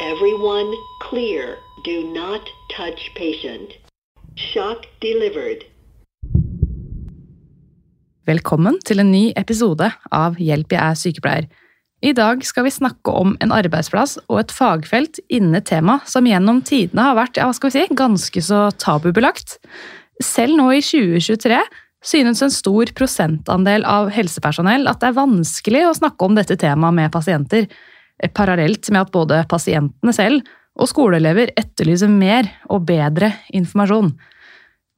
Everyone clear. Do not touch patient. Shock delivered. Velkommen til en ny episode av Hjelp, jeg er sykepleier. I dag skal vi snakke om en arbeidsplass og et fagfelt innen tema som gjennom tidene har vært ja, si, ganske så tabubelagt. Selv nå i 2023 synes en stor prosentandel av helsepersonell at det er vanskelig å snakke om dette temaet med pasienter, parallelt med at både pasientene selv og skoleelever etterlyser mer og bedre informasjon.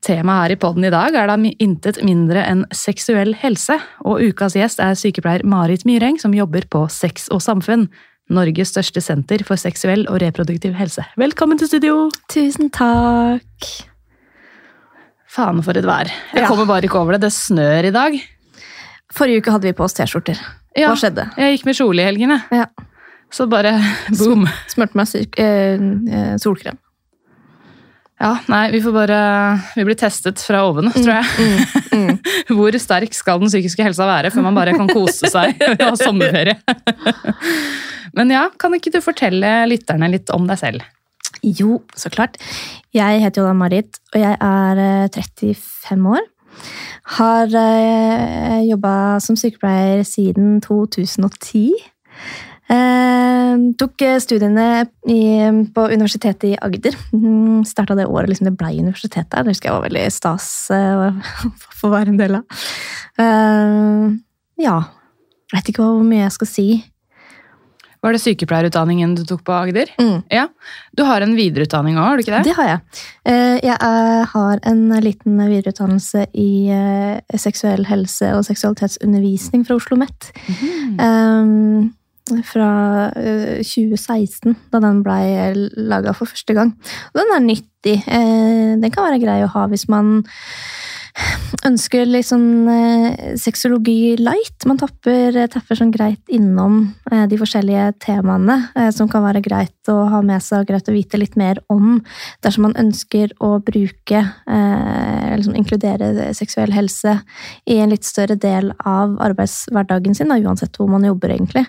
Temaet her i podden i dag er da intet mindre enn seksuell helse, og ukas gjest er sykepleier Marit Myreng, som jobber på Sex og Samfunn, Norges største senter for seksuell og reproduktiv helse. Velkommen til studio! Tusen takk. Faen for et vær. Jeg Ja. kommer bare ikke over det. Det snør i dag. Forrige uke hadde vi på oss T-skjorter. Hva skjedde? Jeg gikk med kjole i helgen, jeg. Ja. Så bare boom. Smurte meg syk, eh, eh, solkrem. Ja, nei, vi får bare Vi blir testet fra oven, tror jeg. Mm, Hvor sterk skal den psykiske helsa være før man bare kan kose seg og ha sommerferie? Men ja, kan ikke du fortelle lytterne litt om deg selv? Jo, så klart. Jeg heter jo Marit, og jeg er eh, 35 år. Har uh, jobba som sykepleier siden 2010. Eh, tok eh, studiene i, på Universitetet i Agder. Mm, Starta det året liksom det blei universitet der. Det husker jeg var veldig stas eh, å få være en del av. Ja. Jeg vet ikke hvor mye jeg skal si. Var det sykepleierutdanningen du tok på Agder? Mm. Ja. Du har en videreutdanning òg, har du ikke det? Det har jeg. Eh, Jeg har en liten videreutdannelse i seksuell helse og seksualitetsundervisning fra Oslo OsloMet. Mhm. Fra eh, 2016, da den blei laga for første gang. Og den er nyttig. Eh, Den kan være grei å ha hvis man ønsker litt sånn eh, sexologi light. Man tapper, tapper sånn greit innom eh, de forskjellige temaene eh, som kan være greit å ha med seg og greit å vite litt mer om dersom man ønsker å bruke eh, liksom inkludere seksuell helse i en litt større del av arbeidshverdagen sin, da, uansett hvor man jobber, egentlig.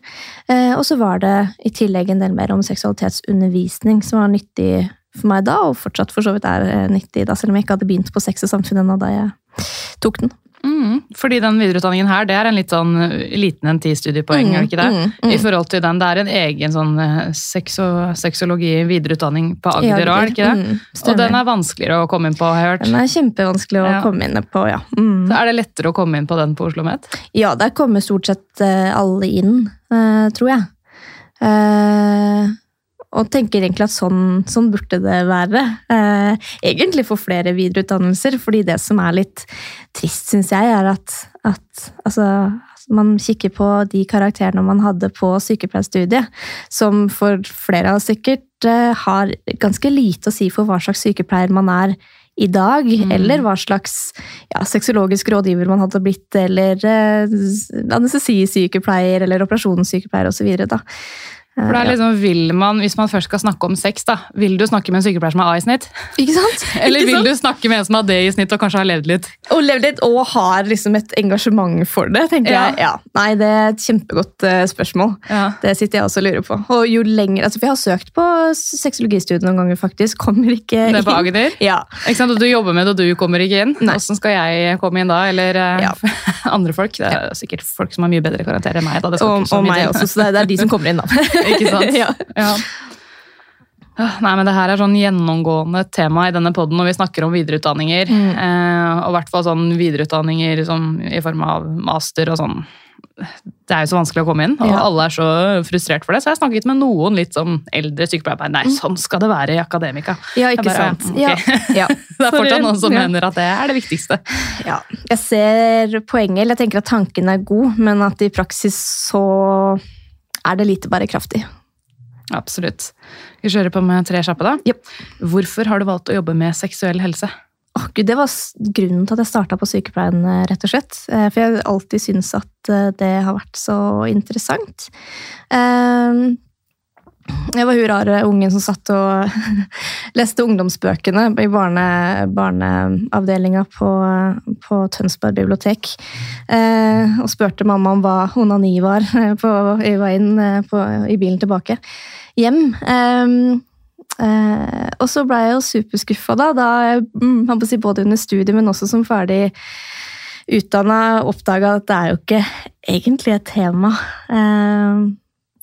Eh, og så var det i tillegg en del mer om seksualitetsundervisning som var nyttig for meg da, og fortsatt for så vidt er eh, nyttig da, selv om jeg ikke hadde begynt på Sex og samfunn ennå da jeg tok den. Mm, fordi den videreutdanningen her, det er en litt sånn uh, liten enn ti studiepoeng, Mm, er det ikke det? mm, mm. I forhold til den, det er en egen sånn uh, sexo, sexologi videreutdanning på Agder òg, er det ikke det? Mm, Og den er vanskeligere å komme inn på, har jeg hørt. Den er kjempevanskelig å Ja. komme inn på, ja. Mm. Så er det lettere å komme inn på den på Oslo OsloMet? Ja, der kommer stort sett eh, alle inn, eh, tror jeg. Og tenker egentlig at sånn, sånn burde det være. Eh, egentlig for flere videreutdannelser, fordi det som er litt trist, syns jeg, er at, at altså, man kikker på de karakterene man hadde på sykepleierstudiet, som for flere av oss sikkert eh, har ganske lite å si for hva slags sykepleier man er i dag, eller hva slags ja, sexologisk rådgiver man hadde blitt, eller eh, anestesisykepleier, eller operasjonssykepleier osv. da. For er liksom, vil man, Hvis man først skal snakke om sex, da, vil du snakke med en sykepleier som har A i snitt? Ikke sant? Eller vil du snakke med en som har D i snitt og kanskje har levd litt? Og levd litt, og har liksom et engasjement for det, tenker Ja. jeg. Ja. Nei, det er et kjempegodt eh, spørsmål. Ja. Det sitter jeg også og lurer på. Og jo lenger, altså Vi har søkt på sexologistudiet noen ganger, faktisk. Kommer ikke Det er på inn. Agder? Ja. Ikke sant? Og du jobber med det, og du kommer ikke inn. Nei. Hvordan skal jeg komme inn da? Eller eh, Ja. andre folk? Det er sikkert folk som har mye bedre karakter enn meg. Da. Og, og meg også, så det er de som kommer inn, da. Ikke sant? ja. Ja. Ah, Nei, men Det her er sånn gjennomgående tema i denne poden når vi snakker om videreutdanninger. Mm. Eh, og i hvert fall sånn videreutdanninger som, i form av master og sånn. Det er jo så vanskelig å komme inn, og Ja. alle er så frustrert for det. Så jeg har snakket med noen litt sånn eldre sykepleiere. Nei, sånn skal det være i akademika. Ja, ikke bare, sant. Okay. Ja. Ja. Det er fortsatt noen som mener at det er det viktigste. Ja, jeg ser poenget, eller jeg tenker at tanken er god, men at i praksis så er det lite bærekraftig. Absolutt. Vi kjører på med tre kjappe, da. Yep. Hvorfor har du valgt å jobbe med seksuell helse? Åh, Gud, det var grunnen til at jeg starta på sykepleien, eh, rett og slett. Eh, For jeg har alltid syntes at eh, det har vært så interessant. Jeg var hun rare ungen som satt og leste ungdomsbøkene i barne, barneavdelinga på, på Tønsberg bibliotek. Eh, Og spurte mamma om hva onani var på, i veien eh, på, i bilen tilbake hjem. Eh, Eh, og så ble jeg jo superskuffa da, da jeg mm, si både under studiet, men også som ferdig utdanna, oppdaga at det er jo ikke egentlig et tema eh,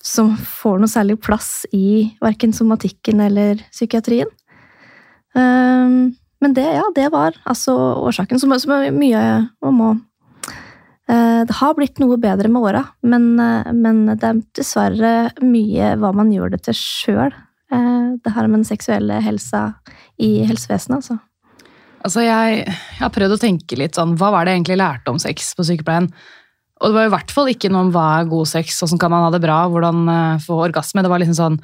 som får noe særlig plass i verken somatikken eller psykiatrien. Eh, men det, ja, det var altså årsaken. Som, som er mye om må eh, Det har blitt noe bedre med åra, men, eh, men det er dessverre mye hva man gjør det til sjøl. Det her med den seksuelle helsa i helsevesenet, altså. Altså, jeg, jeg har prøvd å tenke litt sånn, hva var det jeg egentlig lærte om sex på sykepleien? Og det var i hvert fall ikke noe om hva er god sex, hvordan kan man ha det bra, hvordan eh, få orgasme. Det var liksom sånn,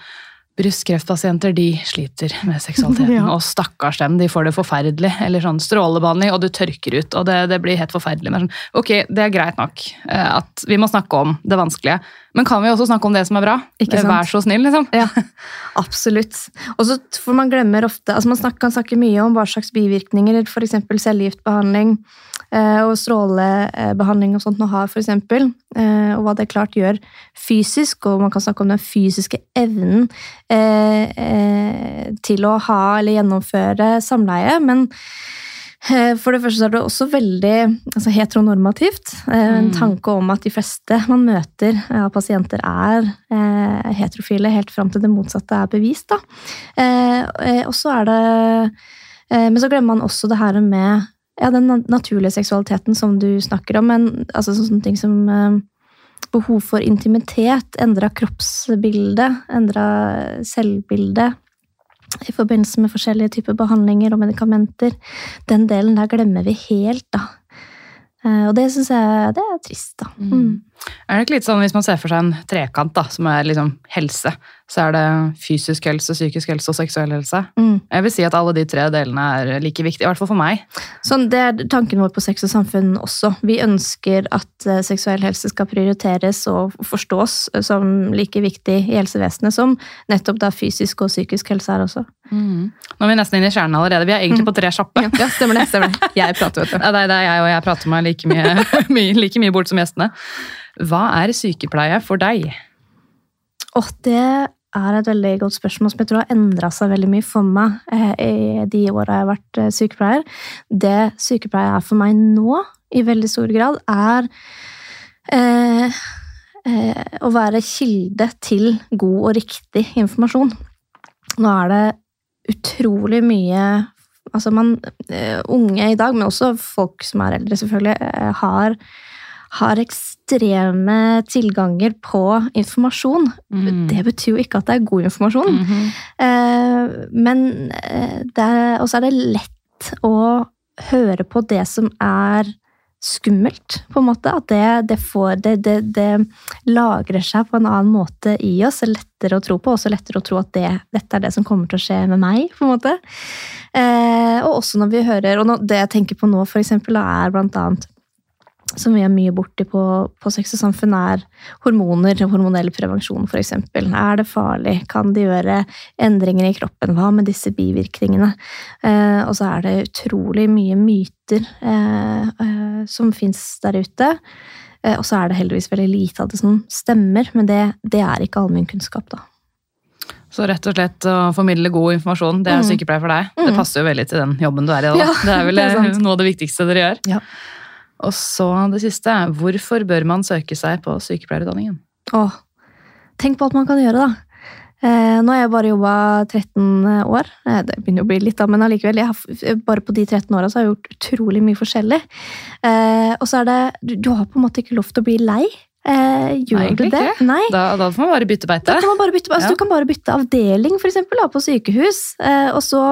brystkreftpasienter de sliter med seksualiteten, Ja. og stakkars dem, de får det forferdelig. Eller sånn strålebehandling, og du tørker ut, og det, det blir helt forferdelig. Men sånn, ok, det er greit nok eh, at vi må snakke om det vanskelige, men kan vi også snakke om det som er bra? Ikke Eh? Vær så snill, liksom. Ja, absolutt. Og så får man glemmer ofte altså Man snakker kan snakke mye om hva slags bivirkninger f.eks. cellegiftbehandling eh, og strålebehandling og sånt nå har, f.eks. Eh, og hva det klart gjør fysisk, og man kan snakke om den fysiske evnen eh, eh, til å ha eller gjennomføre samleie. Men eh, for det første er det også veldig altså heteronormativt. Eh, En Mm. tanke om at de fleste man møter av pasienter, er eh, heterofile, helt fram til det motsatte er bevist. Eh, eh, og så er det eh, Men så glemmer man også det her med ja, den naturlige seksualiteten som du snakker om. Men altså sånne ting som eh, behov for intimitet, endra kroppsbilde, endra selvbilde i forbindelse med forskjellige typer behandlinger og medikamenter. Den delen der glemmer vi helt, da. Eh, Og det syns jeg det er trist, da. Mm. Er det ikke litt sånn hvis man ser for seg en trekant da, som er liksom helse, så er det fysisk helse, psykisk helse og seksuell helse? Mm. Jeg vil si at alle de tre delene er like viktige, i hvert fall for meg. Sånn, det er tanken vår på sex og samfunn også. Vi ønsker at eh, seksuell helse skal prioriteres og forstås som like viktig i helsevesenet som nettopp da fysisk og psykisk helse er også. Nå er vi nesten inne i kjernen allerede. Vi er egentlig på tre kjappe. Ja, stemmer det. stemmer det. Jeg prater, vet du. Ja, det er det er jeg, og jeg prater meg like mye, like mye bort som gjestene. Hva er sykepleie for deg? Åh, det er et veldig godt spørsmål som jeg tror har endra seg veldig mye for meg eh, i de åra jeg har vært eh, sykepleier. Det sykepleie er for meg nå, i veldig stor grad, er eh, eh, å være kilde til god og riktig informasjon. Nå er det utrolig mye Altså man, eh, unge i dag, men også folk som er eldre, selvfølgelig, har har ekstreme tilganger på informasjon. Mm. Det betyr jo ikke at det er god informasjon. Mhm. Eh, men Og så er, det lett å høre på det som er skummelt, på en måte. At det, det, får, det, det, lagrer seg på en annen måte i oss. Det er lettere å tro på, også lettere å tro at det, dette er det som kommer til å skje med meg. på en måte. Eh, og også når vi hører, og nå, det jeg tenker på nå, for eksempel, er blant annet som vi er mye borti på, på sex og samfunn, er hormoner, hormonell prevensjon f.eks. Er det farlig? Kan det gjøre endringer i kroppen? Hva med disse bivirkningene? Eh, og så er det utrolig mye myter eh, eh, som fins der ute. Eh, og så er det heldigvis veldig lite av det som stemmer, men det, det er ikke allmennkunnskap, da. Så rett og slett å formidle god informasjon, det er Mm. sykepleier for deg. Det Mm. passer jo veldig til den jobben du er i. Da. Ja, det er vel det er noe av det viktigste dere gjør. Ja. Og så det siste. Hvorfor bør man søke seg på sykepleierutdanningen? Åh, tenk på alt man kan gjøre, da. Eh, nå har jeg bare jobba 13 år. Eh, det begynner å bli litt, da, men allikevel. Har, bare på de 13 åra har jeg gjort utrolig mye forskjellig. Eh, og så er det du, du har på en måte ikke lov til å bli lei. Eh, gjør Nei, du det? ikke. Nei. Da, da får man bare bytte Da beite. kan man bare bytte, altså, Ja. Du kan bare bytte avdeling, for eksempel, da, på sykehus. Eh, og så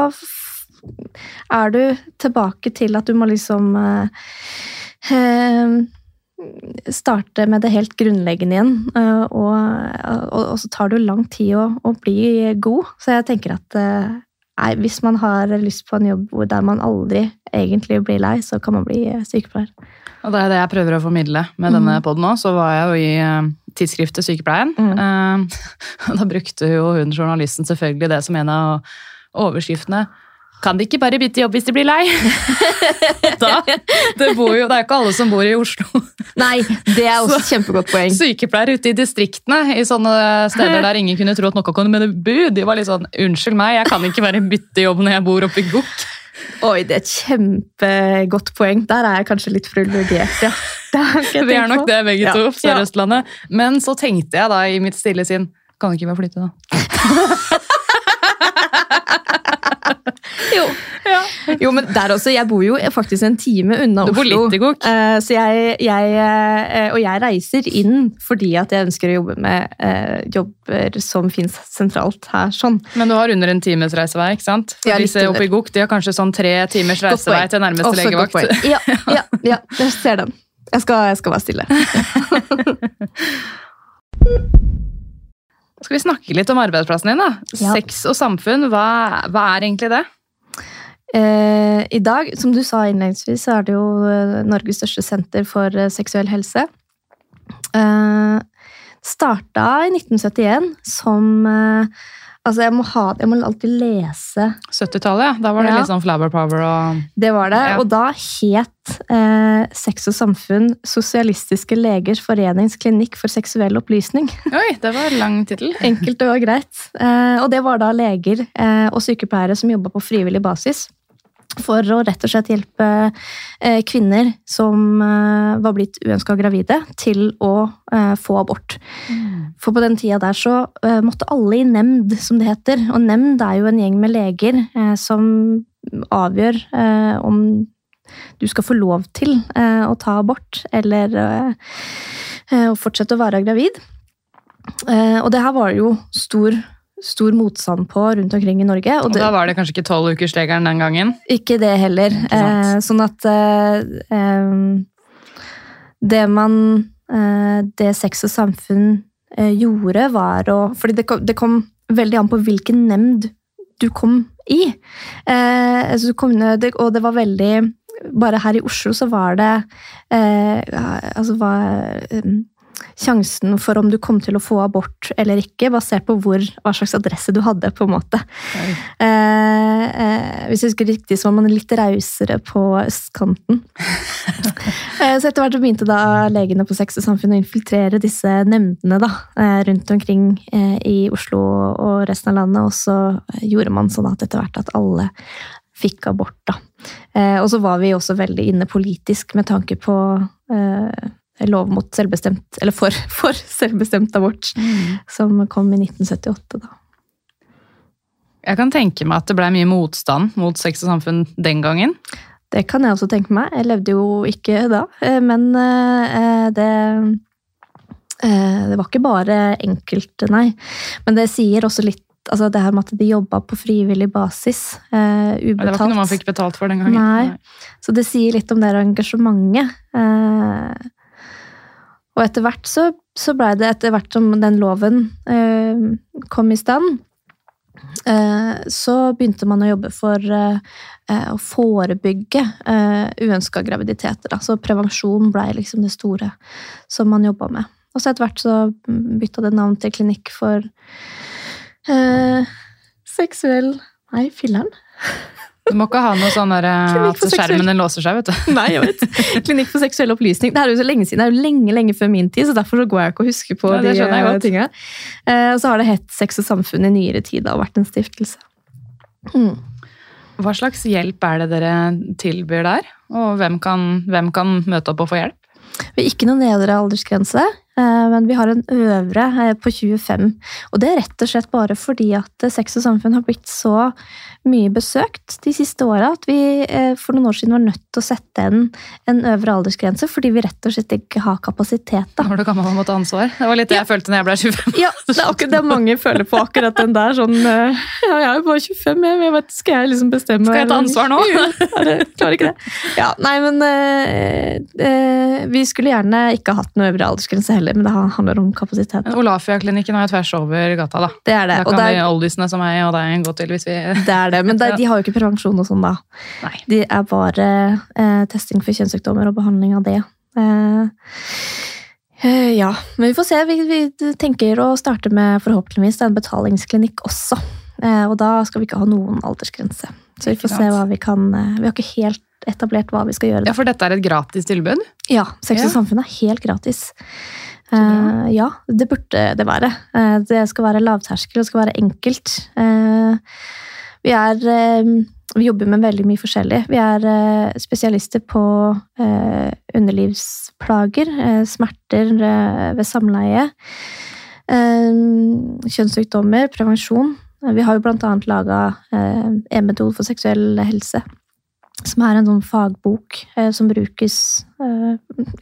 er du tilbake til at du må liksom starte med det helt grunnleggende igjen. eh, og, og, og så tar det jo lang tid å, å bli god. Så jeg tenker at eh, nei, hvis man har lyst på en jobb der man aldri egentlig blir lei, så kan man bli eh, sykepleier. Og det er det jeg prøver å formidle med denne poden òg. Så var jeg jo i tidsskriftet Sykepleien. Mm. da brukte jo hun journalisten selvfølgelig det som en av overskriftene. Kan de ikke bare bytte jobb hvis de blir lei? da, det, bor jo, det er jo ikke alle som bor i Oslo. Nei, det er også et kjempegodt poeng. Sykepleiere ute i distriktene, i sånne steder der ingen kunne tro at noe kunne bu, de var litt sånn Unnskyld meg, jeg kan ikke bare bytte jobb når jeg bor oppe i Gokk. Oi, det er et kjempegodt poeng. Der er jeg kanskje litt privilegert, ja. Det Vi er nok det, begge Ja. to. Ja. Sør-Østlandet. Men så tenkte jeg da i mitt stille sinn Kan ikke bare flytte, da? Jo. jo, men der også. Jeg bor jo faktisk en time unna Du bor Oslo. litt i Gok. Eh, så jeg, jeg, eh, og jeg reiser inn fordi at jeg ønsker å jobbe med eh, jobber som fins sentralt her. sånn. Men du har under en times reisevei, ikke sant? For Ja, disse oppe i. Gok de har kanskje sånn tre timers reisevei til nærmeste Også legevakt. Ja, ja, ja, jeg ser den. Jeg skal, jeg skal være stille. Skal vi snakke litt om arbeidsplassen din, da? Ja. Sex og samfunn, hva, hva er egentlig det? Eh, I dag, som du sa innledningsvis, så er det jo eh, Norges største senter for eh, seksuell helse. Eh, starta i 1971 som eh, Altså, jeg må, ha, jeg må alltid lese 70-tallet, ja. Da var det Ja. litt sånn Flabber power og Det var det. Ja. Og da het eh, Sex og samfunn Sosialistiske legers foreningsklinikk for seksuell opplysning. Oi, det var lang tittel. Enkelt og greit. Eh, og det var da leger eh, og sykepleiere som jobba på frivillig basis. For å rett og slett hjelpe eh, kvinner som eh, var blitt uønska gravide, til å eh, få abort. For på den tida der så måtte alle i nemnd, som det heter. Og nemnd er jo en gjeng med leger som avgjør om du skal få lov til å ta abort, eller å fortsette å være gravid. Og det her var det jo stor, stor motstand på rundt omkring i Norge. Og Og da var det kanskje ikke tolvukersregelen den gangen. ikke det heller. Ikke. Eh, sånn at eh, eh, Det man eh, Det Sex og Samfunn eh, gjorde, var å Fordi det kom, det kom veldig an på hvilken nemnd du kom i. Eh, altså du kom, og det var veldig Bare her i Oslo så var det eh, altså var, Sjansen for om du kom til å få abort eller ikke, basert på hvor, hva slags adresse du hadde. på en måte. Eh, eh, hvis jeg husker riktig, så var man litt rausere på østkanten. eh, så etter hvert begynte da legene på Sex og Samfunn å infiltrere disse nemndene da, eh, rundt omkring eh, i Oslo og resten av landet, og så gjorde man sånn at etter hvert at alle fikk abort. da. Eh, og så var vi også veldig inne politisk med tanke på eh, lov mot selvbestemt, eller for, for selvbestemt abort, som kom i 1978. da. Jeg kan tenke meg at det ble mye motstand mot sex og samfunn den gangen. Det kan jeg også tenke meg. Jeg levde jo ikke da, eh, men eh, det eh, Det var ikke bare enkelt, nei. Men det sier også litt altså det her med at de jobba på frivillig basis, ubetalt. Det var ikke noe man fikk betalt for den gangen. Nei. Så det sier litt om det engasjementet. Og etter hvert så, så blei det, etter hvert som den loven eh, kom i stand, eh, så begynte man å jobbe for eh, eh, å forebygge eh, uønska graviditeter. Altså Så prevensjon blei liksom det store som man jobba med. Og så etter hvert så bytta det navn til Klinikk for seksuell Nei, filler'n. Du må ikke ha noe sånn eh, at skjermen den låser seg, vet du. Nei, jeg vet. Klinikk for seksuell opplysning. Det er jo så lenge siden. Det er jo lenge lenge før min tid, så derfor så går jeg ikke og husker på Ja, de eh, tinga. Eh, Og så har det hett Sex og samfunn i nyere tid og vært en stiftelse. Mm. Hva slags hjelp er det dere tilbyr der? Og hvem kan, hvem kan møte opp og få hjelp? Vi har ikke noen nedre aldersgrense. Eh, men vi har en øvre eh, på 25. Og det er rett og slett bare fordi at eh, Sex og samfunn har blitt så mye besøkt de siste åra at vi for noen år siden var nødt til å sette en, en øvre aldersgrense fordi vi rett og slett ikke har kapasitet. da. Når du gammel man må ta ansvar. Det var litt det jeg følte når jeg ble 25. Ja, det er akkurat det mange føler på akkurat den der. sånn, ja, Jeg er jo bare 25, jeg, jeg vet, skal jeg liksom bestemme Skal jeg ta ansvar nå? Ja, klarer ikke det. Ja, nei, men øh, øh, Vi skulle gjerne ikke hatt noe øvre aldersgrense heller, men det handler om kapasitet. Olafia-klinikken er jo tvers over gata, da. Det er det. Da Og kan det vi er, oldisene som meg og deg gå til hvis vi det er det, men det, de har jo ikke prevensjon og sånn, da. Nei. De er bare eh, testing for kjønnssykdommer og behandling av det. Eh, eh, ja, men vi får se. Vi, vi tenker å starte med forhåpentligvis en betalingsklinikk også. Eh, og da skal vi ikke ha noen aldersgrense. Så vi får se hva vi kan eh, Vi har ikke helt etablert hva vi skal gjøre. Ja, for dette er et gratis tilbud? Ja, Sex og Ja. samfunn er helt gratis. Eh, ja, det burde det være. Uh, det skal være lavterskel, og skal være enkelt. Uh, vi er Vi jobber med veldig mye forskjellig. Vi er spesialister på underlivsplager, smerter ved samleie, kjønnssykdommer, prevensjon. Vi har jo blant annet laga en metode for seksuell helse. Som er en sånn fagbok eh, som brukes eh,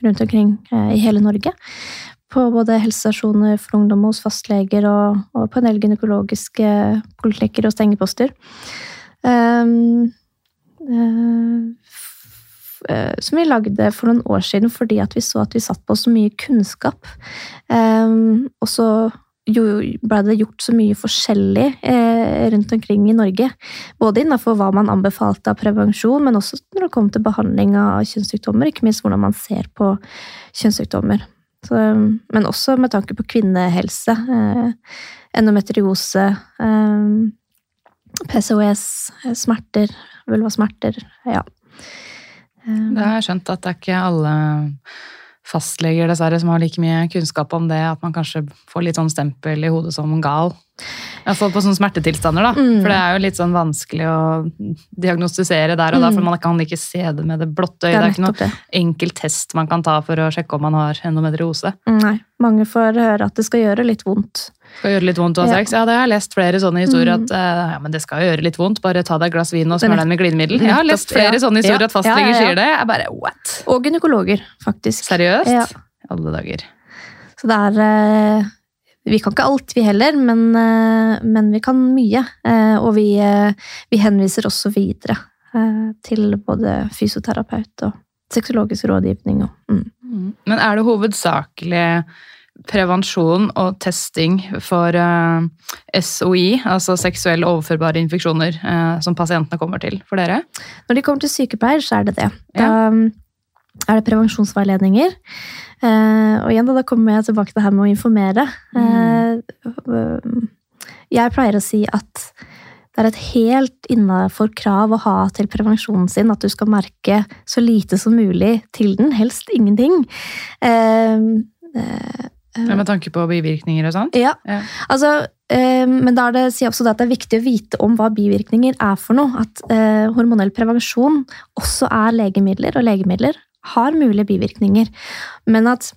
rundt omkring eh, i hele Norge. På både helsestasjoner for ungdom hos fastleger og, og på en del gynekologiske poliklinikker og stengeposter. Um, uh, som vi lagde for noen år siden fordi vi så at vi satt på så mye kunnskap. Um, og så ble det gjort så mye forskjellig eh, rundt omkring i Norge. Både innenfor hva man anbefalte av prevensjon, men også når det kom til behandling av kjønnssykdommer. Ikke minst hvordan man ser på kjønnssykdommer. Så, men også med tanke på kvinnehelse. Eh, endometriose, eh, PCOS, smerter, vulvasmerter. Ja. Eh, Det har jeg skjønt at det er ikke alle fastleger dessverre som har like mye kunnskap om det, at man kanskje får litt sånn stempel i hodet som gal. Iallfall på sånne smertetilstander, da. Mm. For det er jo litt sånn vanskelig å diagnostisere der og da, for Mm. man kan ikke se det med det blotte øyet. det Det er ikke noen noe det. enkel test man kan ta for å sjekke om man har endometriose. Nei, mange får høre at det skal gjøre litt vondt. Skal gjøre litt vondt å ha sex? Ja, det har jeg lest flere sånne historier Mm. at eh, ja, men det skal gjøre litt vondt, bare ta deg et glass vin og smør den med glidemiddel. Jeg har lest flere sånne historier at fastleger sier det. Jeg bare, what? Og gynekologer, faktisk. Seriøst? Alle dager. Så det er eh, Vi kan ikke alt, vi heller, men, eh, men vi kan mye. Og vi, vi henviser også videre til både fysioterapeut og sexologisk rådgivning. Og, mm. Men er det hovedsakelig prevensjon og testing for eh, SOI, altså seksuell overførbare infeksjoner, eh, som pasientene kommer til for dere? Når de kommer til sykepleier, så er det det. Da Ja. mm, er det prevensjonsveiledninger. Eh, og igjen, da, kommer jeg tilbake til det her med å informere. Eh, øh, jeg pleier å si at det er et helt innafor krav å ha til prevensjonen sin at du skal merke så lite som mulig til den, helst ingenting. Eh, eh, Ja, Med tanke på bivirkninger og sånt? ja, Ja. altså eh, Men da er det, sier også det at det er viktig å vite om hva bivirkninger er for noe. At eh, hormonell prevensjon også er legemidler, og legemidler har mulige bivirkninger. Men at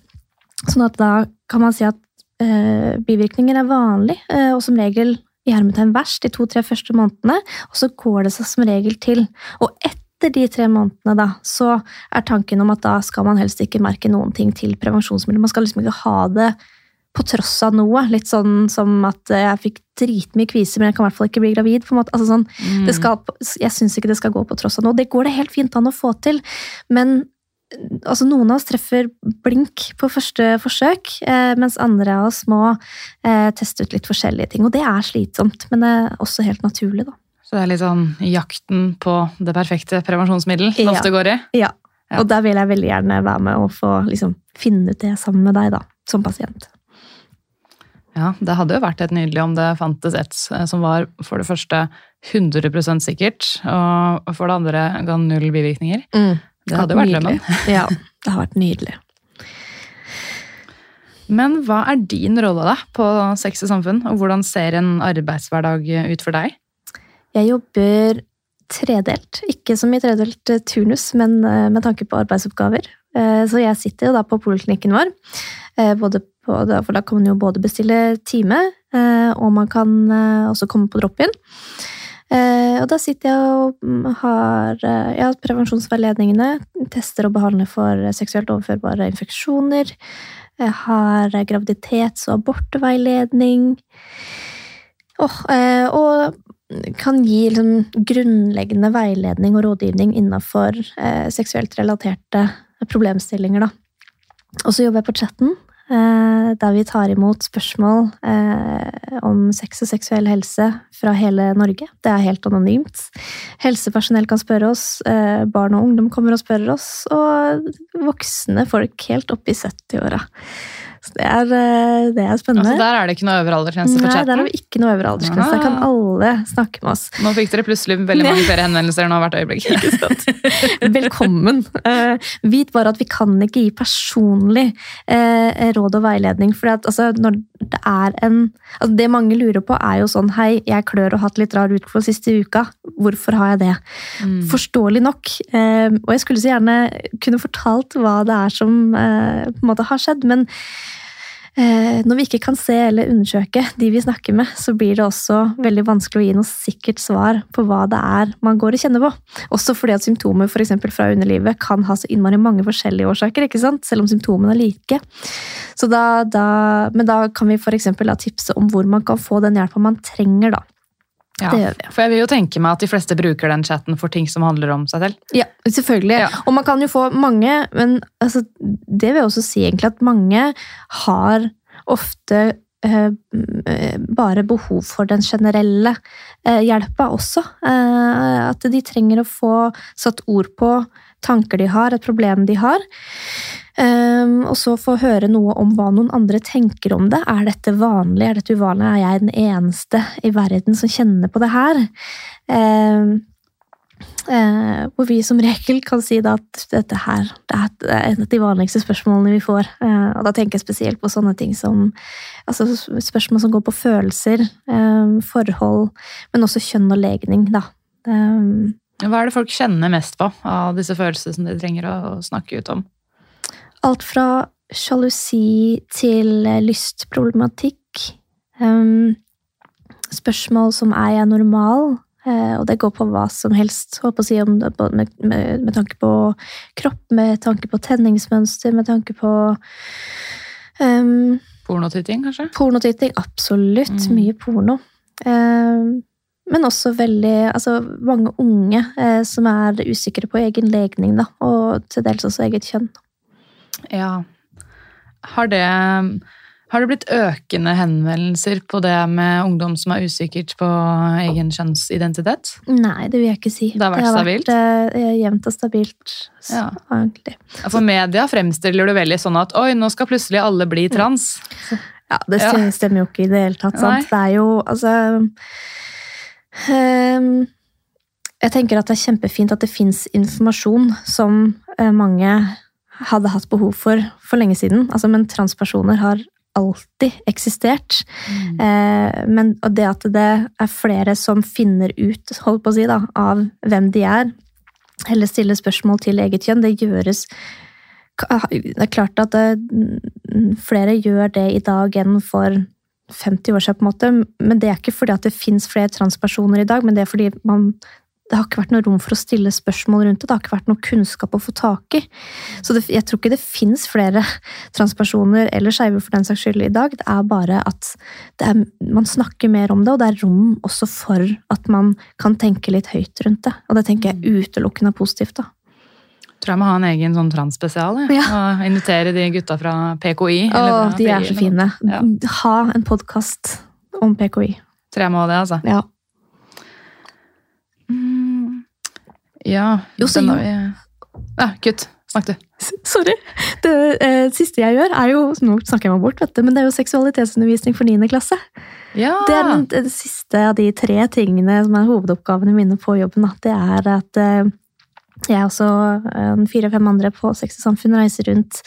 Sånn at da kan man si at eh, bivirkninger er vanlig, eh, og som regel i hermetegn verst de to-tre første månedene, og så går det seg som regel til. Og etter de tre månedene, da, så er tanken om at da skal man helst ikke merke noen ting til prevensjonsmiddel. Man skal liksom ikke ha det på tross av noe. Litt sånn som at jeg fikk dritmye kviser, men jeg kan i hvert fall ikke bli gravid. på en måte. Altså sånn, Mm. det skal, jeg syns ikke det skal gå på tross av noe. Det går det helt fint an å få til, men altså, noen av oss treffer blink på første forsøk, eh, mens andre av oss må eh, teste ut litt forskjellige ting. Og det er slitsomt, men det er også helt naturlig, da. Så det er litt sånn jakten på det perfekte prevensjonsmiddel det Ja. ofte går i? Ja. Ja. Og der vil jeg veldig gjerne være med og få liksom, finne ut det sammen med deg, da, som pasient. Ja, det hadde jo vært helt nydelig om det fantes et eh, som var for det første 100% sikkert, og for det andre ga null bivirkninger. Det hadde jo vært drømmen. Ja, det har vært nydelig. Men hva er din rolle da på Sex og samfunn, og hvordan ser en arbeidshverdag ut for deg? Jeg jobber tredelt. Ikke som i tredelt eh, turnus, men eh, med tanke på arbeidsoppgaver. Eh, Så jeg sitter jo da på poliklinikken vår, på, for da kan man jo både bestille time, og man kan også komme på drop-in. Og da sitter jeg og mm, har ja, prevensjonsveiledningene, tester og behandler for seksuelt overførbare infeksjoner. Jeg har graviditets- og abortveiledning. Eh, og kan gi liksom, grunnleggende veiledning og rådgivning innenfor eh, seksuelt relaterte problemstillinger. Da. Og så jobber jeg på chatten, eh, der vi tar imot spørsmål eh, om sex og seksuell helse fra hele Norge. Det er helt anonymt. Helsepersonell kan spørre oss, eh, barn og ungdom kommer og spør oss, og voksne folk helt opp i 70-åra. Så det er, eh, det er spennende. Altså, der er det ikke noe øvre aldersgrense chatten Nei, der er har vi ikke noe øvre aldersgrense. Der kan Ah. alle snakke med oss. Nå fikk dere plutselig veldig mange flere henvendelser nå hvert øyeblikk. Velkommen. Eh, vit bare at vi kan ikke gi personlig eh, råd og veiledning. For altså, når det er en altså, Det mange lurer på, er jo sånn Hei, jeg klør og har hatt litt rar utflod siste uka. Hvorfor har jeg det? Mm. Forståelig nok. Og jeg skulle så gjerne kunne fortalt hva det er som på en måte har skjedd, men når vi ikke kan se eller undersøke de vi snakker med, så blir det også veldig vanskelig å gi noe sikkert svar på hva det er man går og kjenner på. Også fordi at symptomer for fra underlivet kan ha så innmari mange forskjellige årsaker, ikke sant? selv om symptomene er like. Da, da, men da kan vi for da tipse om hvor man kan få den hjelpa man trenger. da. Ja, for jeg vil jo tenke meg at de fleste bruker den chatten for ting som handler om seg selv. Ja, selvfølgelig. Ja. Og man kan jo få mange, men altså, det vil jeg også si egentlig at mange har ofte eh, bare behov for den generelle eh, hjelpa også. Eh, at de trenger å få satt ord på tanker de har, et problem de har. Um, og så få høre noe om hva noen andre tenker om det. Er dette vanlig? Er dette uvanlig? Er jeg den eneste i verden som kjenner på det her? Um, eh, hvor vi som regel kan si at dette her det er et- av de vanligste spørsmålene vi får. Eh, og da tenker jeg spesielt på sånne ting som altså spørsmål som går på følelser, eh, forhold, men også kjønn og legning. da. Um, Hva er det folk kjenner mest på av disse følelsene som de trenger å snakke ut om? Alt fra sjalusi til eh, lystproblematikk. Um, spørsmål som er jeg normal? Eh, og det går på hva som helst. Si om det, med, med, med tanke på kropp, med tanke på tenningsmønster, med tanke på um, Pornotitting, kanskje? Pornotitting, absolutt. Mm. Mye porno. Um, men også veldig Altså mange unge eh, som er usikre på egen legning, da, og til dels også eget kjønn. Ja. Har det, har det blitt økende henvendelser på det med ungdom som er usikkert på egen kjønnsidentitet? Nei, det vil jeg ikke si. Det har vært stabilt? vært uh, jevnt og stabilt, Ja. egentlig. For media fremstiller det veldig sånn at oi, nå skal plutselig alle bli trans. Ja, det Ja. stem- stemmer jo ikke i det hele tatt. Nei. Sant? Det er jo altså um, Jeg tenker at det er kjempefint at det fins informasjon som eh, mange hadde hatt behov for for lenge siden. Altså, men transpersoner har alltid eksistert. Eh, men og det at det er flere som finner ut holdt på å si da, av hvem de er, eller stiller spørsmål til eget kjønn, det gjøres Det er klart at det, flere gjør det i dag enn for 50 år siden, på en måte, men det er ikke fordi at det fins flere transpersoner i dag, men det er fordi man det har ikke vært noe rom for å stille spørsmål rundt det. Det har ikke vært noe kunnskap å få tak i. Så det, jeg tror ikke det fins flere transpersoner eller skeive for den saks skyld i dag. Det er bare at det er, man snakker mer om det, og det er rom også for at man kan tenke litt høyt rundt det. Og det tenker jeg utelukkende er positivt. da. Tror jeg må ha en egen sånn transspesial. Ja. Ja. Og invitere de gutta fra PKI. Å, de er så fine. Ja. Ha en podkast om PKI. Tror jeg må det, altså. Ja. Mm. Ja, Jo, så den har vi Ja, kutt. Snakk du. Sorry. Det eh, siste jeg gjør, er jo Nå snakker jeg meg bort, vet du, men det er jo seksualitetsundervisning for 9. klasse. Ja! Det er den, den, siste av de tre tingene som er hovedoppgavene mine på jobben. Det er at eh, jeg og også eh, fire-fem andre på Sex og Samfunn reiser rundt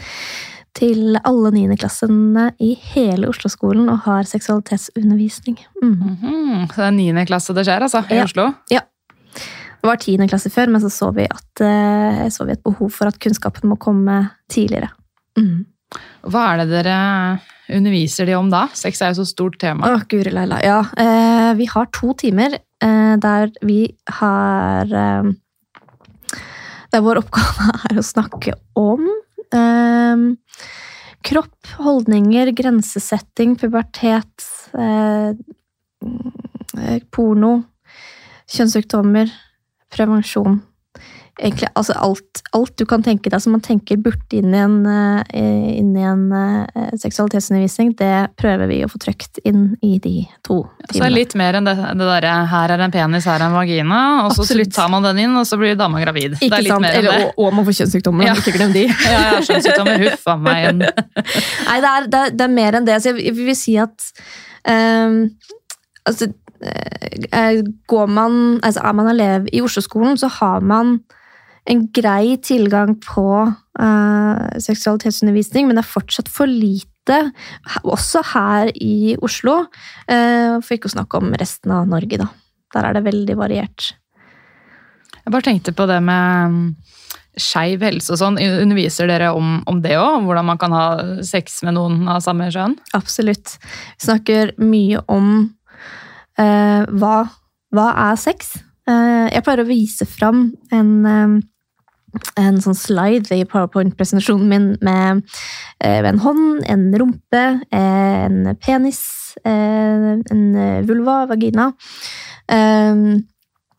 til alle niendeklassene i hele Oslo-skolen og har seksualitetsundervisning. Mm. Mhm, Så det er niende klasse det skjer, altså, i Ja. Oslo? Det var tiende klasse før, men så så vi, at, eh, så vi et behov for at kunnskapen må komme tidligere. Mm. Hva er det dere underviser de om da? Sex er jo så stort tema. Å, guri leila. Ja, eh, vi har to timer eh, der vi har Der vår oppgave er å snakke om kropp, holdninger, grensesetting, pubertet, eh, porno, kjønnssykdommer, prevensjon. Egentlig altså alt, alt du kan tenke deg som man tenker burde inn i en, eh, inn i en eh, seksualitetsundervisning, det prøver vi å få trykt inn i de to Så det er litt mer enn det, det derre 'her er en penis, her er en vagina', og så Absolutt. tar man den inn, og så blir dama gravid. Ikke sant? Eller, og, og man får kjønnssykdommer, Ja. ikke glem de. Ja, ja, kjønnssykdommer, huff a meg. en- Nei, det er, det, er, det er mer enn det. Så jeg vil si at um, altså, går man, altså Er man elev i Oslo-skolen, så har man en grei tilgang på uh, seksualitetsundervisning, men det er fortsatt for lite, også her i Oslo. Uh, for ikke å snakke om resten av Norge, da. Der er det veldig variert. Jeg bare tenkte på det med mm, skeiv helse og sånn. Underviser dere om, om det òg? Hvordan man kan ha sex med noen av samme kjønn? Absolutt. Vi snakker mye om eh, hva, hva er sex. Eh, jeg pleier å vise fram en, eh, en sånn slide i powerpoint-presentasjonen min med med, en hånd, en rumpe, eh, en penis, eh, en vulva, vagina. eh,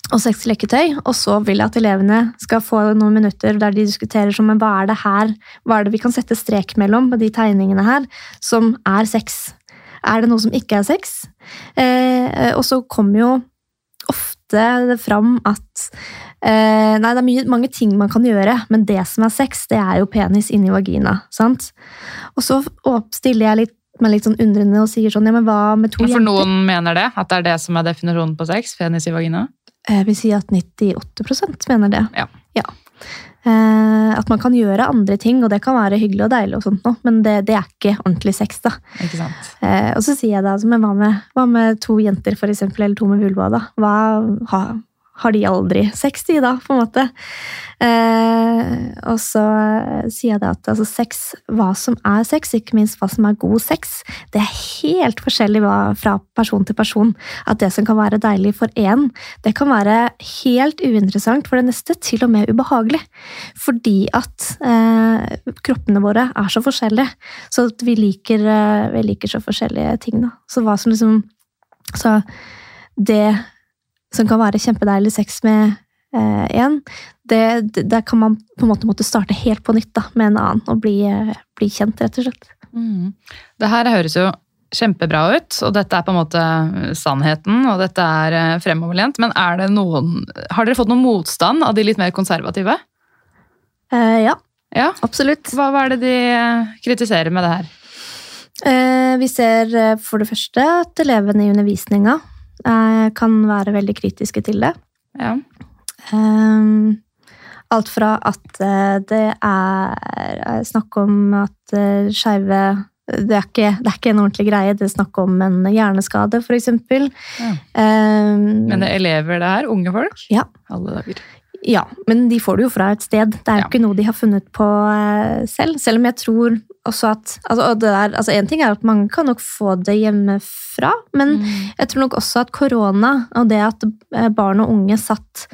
og seks leketøy, og så vil jeg at elevene skal få noen minutter der de diskuterer som hva er det her, hva er det vi kan sette strek mellom på de tegningene her, som er sex. Er det noe som ikke er sex? Eh, og så kommer jo ofte det fram at eh, Nei, det er mye, mange ting man kan gjøre, men det som er sex, det er jo penis inni vagina. sant? Og så oppstiller jeg litt, meg litt sånn undrende og sier sånn Ja, men hva med to For jenter? noen mener det, at det er det som er definisjonen på sex. Penis i vagina. Jeg vil si at 98% mener det. Ja. Eh, at man kan gjøre andre ting, og det kan være hyggelig og deilig, og sånt nå, men det, det er ikke ordentlig sex. da. Ikke sant? Eh, og så sier jeg da, altså, men hva med, hva med to jenter, for eksempel, eller to med vulva? da? Hva, ha, har de aldri sex, de da, på en måte? Eh, og så eh, sier jeg det at altså, sex, hva som er sex, ikke minst hva som er god sex, det er helt forskjellig fra person til person. At det som kan være deilig for én, det kan være helt uinteressant for det neste, til og med ubehagelig. Fordi at eh, kroppene våre er så forskjellige. Så vi liker, eh, vi liker så forskjellige ting, da. Så hva som liksom Så det som kan være kjempedeilig sex med én, det, der kan man på en måte måtte starte helt på nytt da, med en annen og bli, eh, bli kjent, rett og slett. Mm. Det her høres jo kjempebra ut, og dette er på en måte sannheten, og dette er eh, fremoverlent. Men er det noen Har dere fått noen motstand av de litt mer konservative? Eh, ja, Ja. absolutt. Hva, hva er det de eh, kritiserer med det her? Eh, vi ser eh, for det første at elevene i undervisninga eh, kan være veldig kritiske til det. Ja. Um, alt fra at eh, det er eh, snakk om at skeive det er, ikke, det er ikke en ordentlig greie. Det er snakk om en hjerneskade, f.eks. Ja. Um, Men det er elever det er? Unge folk? Ja. Alle dager. Ja, men de får det jo fra et sted. Det er jo Ja. ikke noe de har funnet på eh, selv. Selv om jeg tror også at altså, og det er, altså En ting er at mange kan nok få det hjemmefra, men Mm. jeg tror nok også at korona og det at eh, barn og unge satt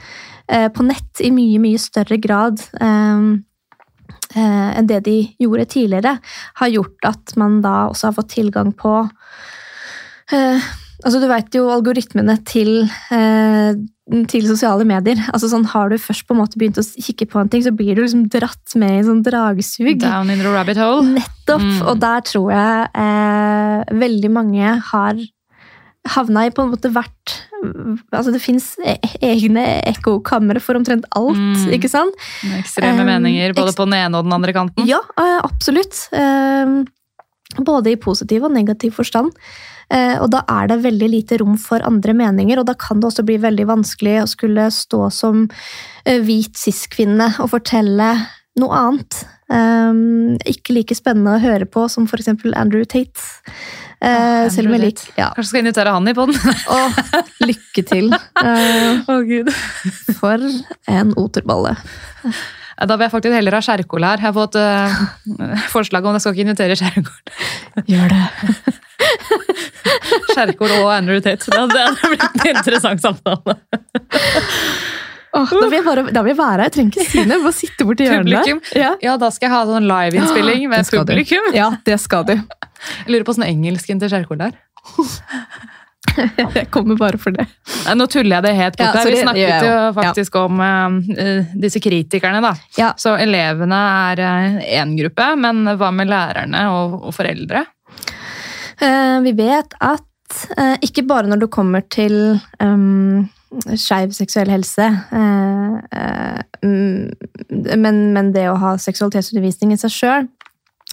eh, på nett i mye, mye større grad eh, eh, enn det de gjorde tidligere, har gjort at man da også har fått tilgang på eh, Altså, du veit jo algoritmene til, eh, til sosiale medier. Altså sånn, Har du først på en måte begynt å kikke på en ting, så blir du liksom dratt med i en sånn dragesug. Down in the rabbit hole. Nettopp! Mm. Og der tror jeg eh, veldig mange har havna i på en måte hvert Altså det fins egne ekkokamre for omtrent alt, Mm. ikke sant? Ekstreme Um, meninger både på den ene og den andre kanten. Ja, eh, absolutt. Eh, både i positiv og negativ forstand. Eh, og da er det veldig lite rom for andre meninger, og da kan det også bli veldig vanskelig å skulle stå som eh, hvit cis-kvinne og fortelle noe annet. Um, ikke like spennende å høre på som for eksempel Andrew Tate. Eh, selv om jeg liker ja. Kanskje skal invitere han i poden? Og lykke til. Uh, oh, gud. for en oterballe. Da vil jeg faktisk heller ha skjærkål her. Jeg har fått uh, forslag om jeg skal ikke invitere skjærkål. Gjør det. skjærkål og Andrew Tate. Det hadde det hadde blitt en interessant samtale. Oh, da, vil jeg bare, da vil jeg være her. Jeg trenger ikke si noe. Bare sitte borti hjørnet. Publikum. Ja. Ja, da skal jeg ha sånn liveinnspilling Det med skal du. publikum. Ja, det skal du. Jeg lurer på åssen engelsken til Kjerkol er. Jeg kommer bare for det. Nei, Nå tuller jeg det helt bort. Ja. Vi snakket jo faktisk faktisk om uh, disse kritikerne, da. Ja. Så elevene er én gruppe, men hva med lærerne og, og foreldre? Uh, vi vet at eh, ikke bare når det kommer til um, skeiv seksuell helse, eh, eh, mm, men, men det å ha seksualitetsundervisning i seg sjøl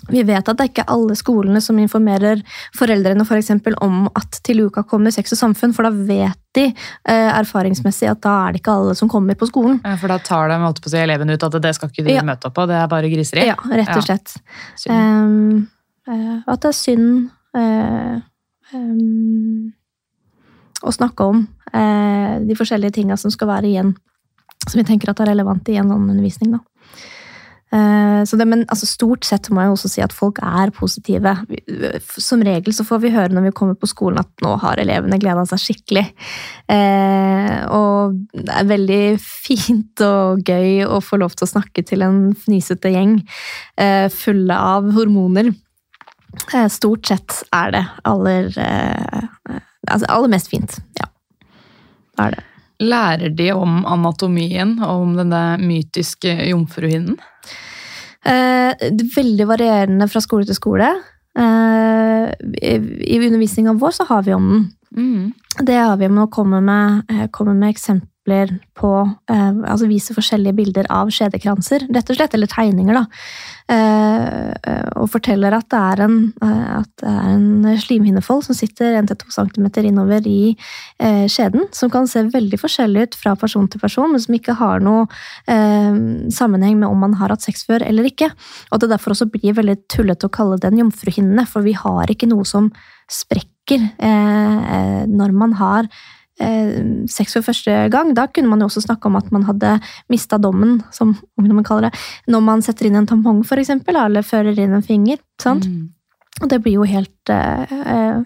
vi vet at det er ikke alle skolene som informerer foreldrene for eksempel, om at til uka kommer sex og samfunn, for da vet de eh, erfaringsmessig at da er det ikke alle som kommer på skolen. Ja, For da tar de holdt på å si, eleven ut at det skal ikke de Ja. møte opp på, det er bare griseri. Ja, rett og slett. Ja. Um, uh, at det er synd uh, um, å snakke om uh, de forskjellige tinga som skal være igjen, som vi tenker at er relevant i en sånn undervisning. Da. Eh, det, men altså, stort sett må jeg også si at folk er positive. Som regel så får vi høre når vi kommer på skolen at nå har elevene gleda seg skikkelig. Eh, og det er veldig fint og gøy å få lov til å snakke til en fnisete gjeng eh, fulle av hormoner. Eh, stort sett er det aller, eh, eh, altså aller mest fint. Ja. Det er det. Lærer de om anatomien og om denne mytiske jomfruhinnen? Eh, veldig varierende fra skole til skole. Eh, I i undervisninga vår så har vi om den. Mm. Det har vi med å komme med, eh, komme med eksempler på eh, Altså vise forskjellige bilder av skjedekranser, rett og slett. Eller tegninger, da. Eh, eh, og forteller at det er en, eh, at en slimhinnefold som sitter 1-2 cm innover i eh, skjeden. Som kan se veldig forskjellig ut fra person til person, men som ikke har noe eh, sammenheng med om man har hatt sex før eller ikke. Og det derfor også blir veldig tullete å kalle den jomfruhinne, for vi har ikke noe som sprekker når man har sex for første gang. Da kunne man jo også snakke om at man hadde mista dommen, som ungdommen kaller det, når man setter inn en tampong, for eksempel, eller fører inn en finger. sant? Mm. Og det blir jo helt, eh, eh,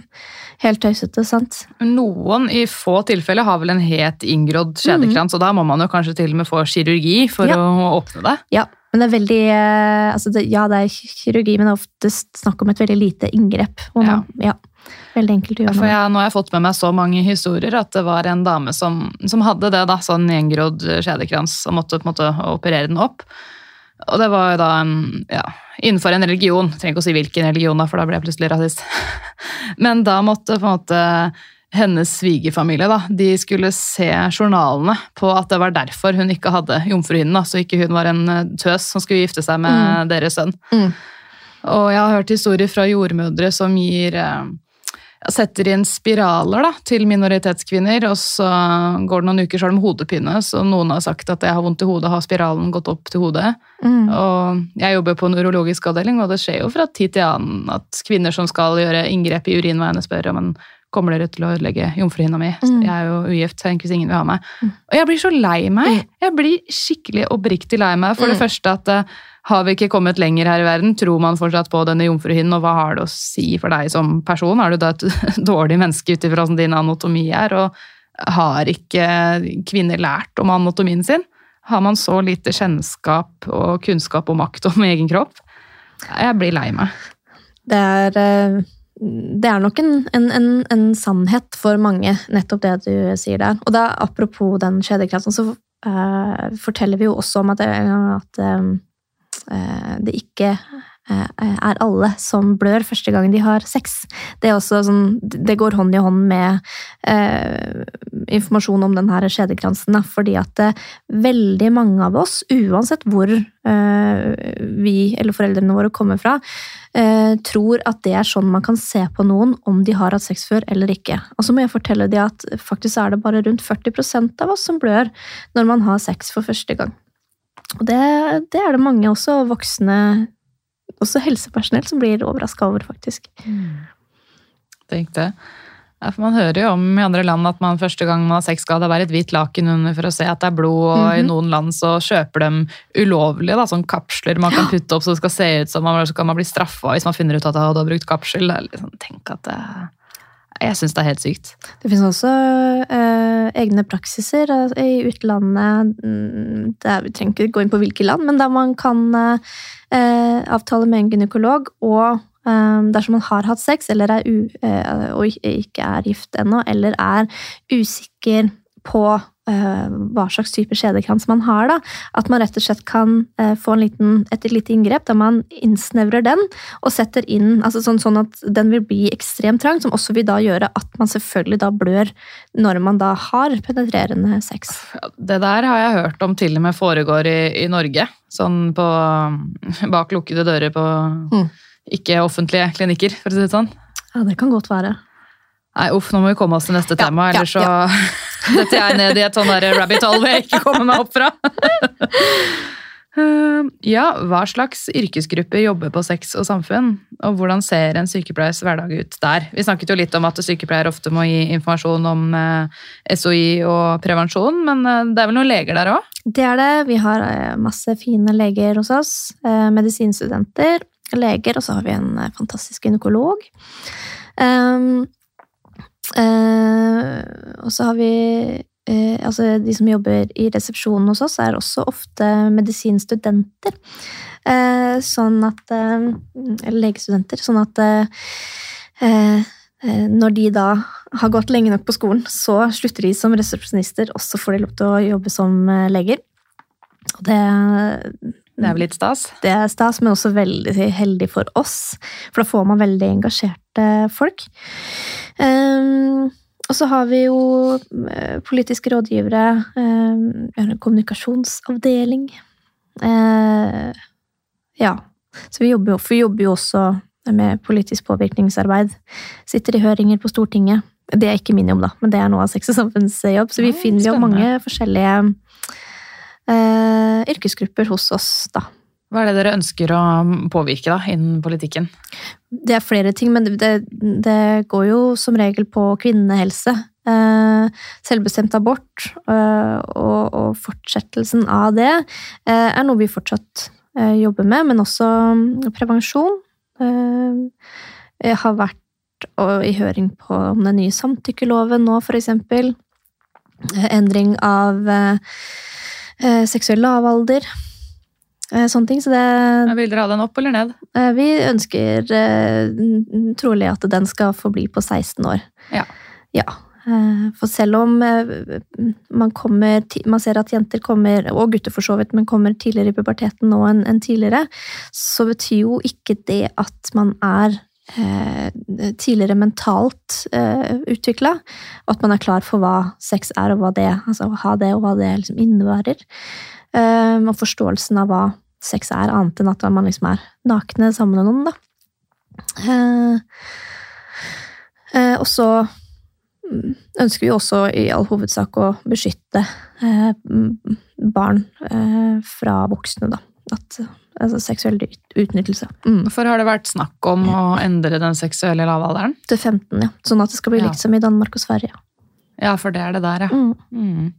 helt tøysete, sant? Noen i få tilfeller har vel en het inngrodd skjedekrans, og da må man jo kanskje til og med få kirurgi for Ja. å åpne det. Ja, men det er veldig eh, altså det, Ja, det er kirurgi, men det er oftest snakk om et veldig lite inngrep. Ja. man- ja. Veldig enkelt å gjøre For jeg, nå har jeg fått med meg så mange historier at det var en dame som, som hadde det, da, sånn gjengrodd skjedekrans, og måtte på en måte operere den opp. Og det var jo da en, ja, innenfor en religion. Jeg trenger ikke å si hvilken religion, da, for da ble jeg plutselig rasist. Men da måtte på en måte hennes svigerfamilie da, de skulle se journalene på at det var derfor hun ikke hadde jomfruhinnen. Så ikke hun var en eh, tøs som skulle gifte seg med deres sønn. Mm. Og jeg har hørt historier fra jordmødre som gir eh, setter inn spiraler da, til minoritetskvinner, og så går det noen uker, så har de hodepine. Så noen har sagt at jeg har vondt i hodet, har spiralen gått opp til hodet. Mm. Og jeg jobber på en urologisk avdeling, og det skjer jo fra tid til annen at kvinner som skal gjøre inngrep i urinveiene, spør om en kommer dere til å ødelegge jomfruhinna mi. Mm. Jeg er jo ugift, så egentlig ingen vil ha meg. Og jeg blir så lei meg. Jeg blir skikkelig oppriktig lei meg. For det Mm. første at eh, har vi ikke kommet lenger her i verden? Tror man fortsatt på denne jomfruhinnen, og hva har det å si for deg som person? Er du da et dårlig menneske ut ifra din anatomi er? Og har ikke kvinner lært om anatomien sin? Har man så lite kjennskap og kunnskap og makt om egen kropp? Jeg blir lei meg. Det er, eh, det er nok en, en, en, en sannhet for mange, nettopp det du sier der. Og da, apropos den skjedekraften, så uh, forteller vi jo også om at, det, at eh, det ikke eh, er alle som blør første gang de har sex. Det, sånn, det går hånd i hånd med eh, informasjon om denne skjedekransen. Fordi at eh, veldig mange av oss, uansett hvor eh, vi eller foreldrene våre kommer fra, eh, tror at det er sånn man kan se på noen om de har hatt sex før eller ikke. Og så må jeg fortelle de at faktisk er det bare rundt 40% av oss som blør når man har sex for første gang. Og det, det er det mange også voksne, også helsepersonell, som blir overraska over, faktisk. Tenk det. Ja, for man hører jo om i andre land at man første gang man har sex skal det være et hvitt laken under for å se at det er blod, og i noen land så kjøper de ulovlige da, sånn kapsler man kan putte opp så det skal se ut som man, så kan man bli straffa hvis man finner ut at man har brukt kapsel. Liksom, tenk at det, Jeg syns det er helt sykt. Det finnes også eh, egne praksiser eh, i utlandet. mm, Det vi trenger ikke gå inn på hvilke land, men der man kan eh, eh, avtale med en gynekolog og eh, dersom man har hatt sex er u, eh, og ikke- er gift ennå, eller er usikker på hva slags type skjedekrans man har, da, at man rett og slett kan eh, få en liten, et lite inngrep der man innsnevrer den og setter inn altså sånn, sånn at den vil bli ekstremt trang, som også vil da gjøre at man selvfølgelig da blør når man da har penetrerende sex. Det der har jeg hørt om til og med foregår i, i Norge. Sånn på, bak lukkede dører på Mm. ikke-offentlige klinikker, for å si det sånn. Ja, det kan godt være. Nei, uff, nå må vi komme oss til neste Ja, tema, ja, ja. så detter jeg ned i et sånn rabbit hole jeg ikke kommer meg opp fra. Eh, ja, hva slags yrkesgrupper jobber på sex og samfunn, og hvordan ser en sykepleiers hverdag ut der? Vi snakket jo litt om at sykepleiere ofte må gi informasjon om eh, SOI og prevensjon, men eh, det er vel noen leger der òg? Det er det. Vi har eh, masse fine leger hos oss. Medisinstudenter, leger, og så har vi en fantastisk gynekolog. Um, og så har vi eh, altså De som jobber i resepsjonen hos oss, er også ofte medisinstudenter. Eh, sånn at eh, Eller legestudenter. Sånn at eh, eh, når de da har gått lenge nok på skolen, så slutter de som resepsjonister, og så får de lov til å jobbe som eh, leger. Og det, Det er vel litt stas? det er stas, men også veldig heldig for oss, for da får man veldig engasjerte folk. Um, og så har vi jo eh, politiske rådgivere, Um, vi har en kommunikasjonsavdeling. Uh, ja, så vi jobber, jo, vi jobber jo også med politisk påvirkningsarbeid. Sitter i høringer på Stortinget. Det er ikke min jobb, da, men det er noe av Sex og samfunns jobb. Så vi Ah, finner jo mange forskjellige uh, yrkesgrupper hos oss, da. Hva er det dere ønsker å påvirke da, innen politikken? Det er flere ting, men det, det går jo som regel på kvinnehelse. Eh, selvbestemt abort eh, og, og fortsettelsen av det eh, er noe vi fortsatt jobber med, men også mm, prevensjon. Jeg har vært i høring på om den nye samtykkeloven nå. Eh, Endring av seksuell lavalder. Eh, sånne ting. Så det, Vil dere ha den opp eller ned? Eh, Vi ønsker eh, trolig at den skal få bli på 16 år. Ja. Ja. For selv om man kommer Man ser at jenter kommer, og gutter for så vidt, men kommer tidligere i puberteten nå enn enn tidligere, så betyr jo ikke det at man er eh, tidligere mentalt eh, utvikla, og at man er klar for hva sex er, og hva det, altså ha det, og hva det liksom innebærer. Eh, og forståelsen av hva sex er, annet enn at man liksom er nakne sammen med noen, da. Uh, uh, og så ønsker vi også i all hovedsak å beskytte mm, barn eh, fra voksne, da. At, altså seksuell ut- utnyttelse. Mm. Hvorfor har det vært snakk om å endre den seksuelle lavalderen? Til 15, ja. Sånn at det skal bli likt som i Danmark og Sverige. Ja, for det er det der, ja. Mm. Mm.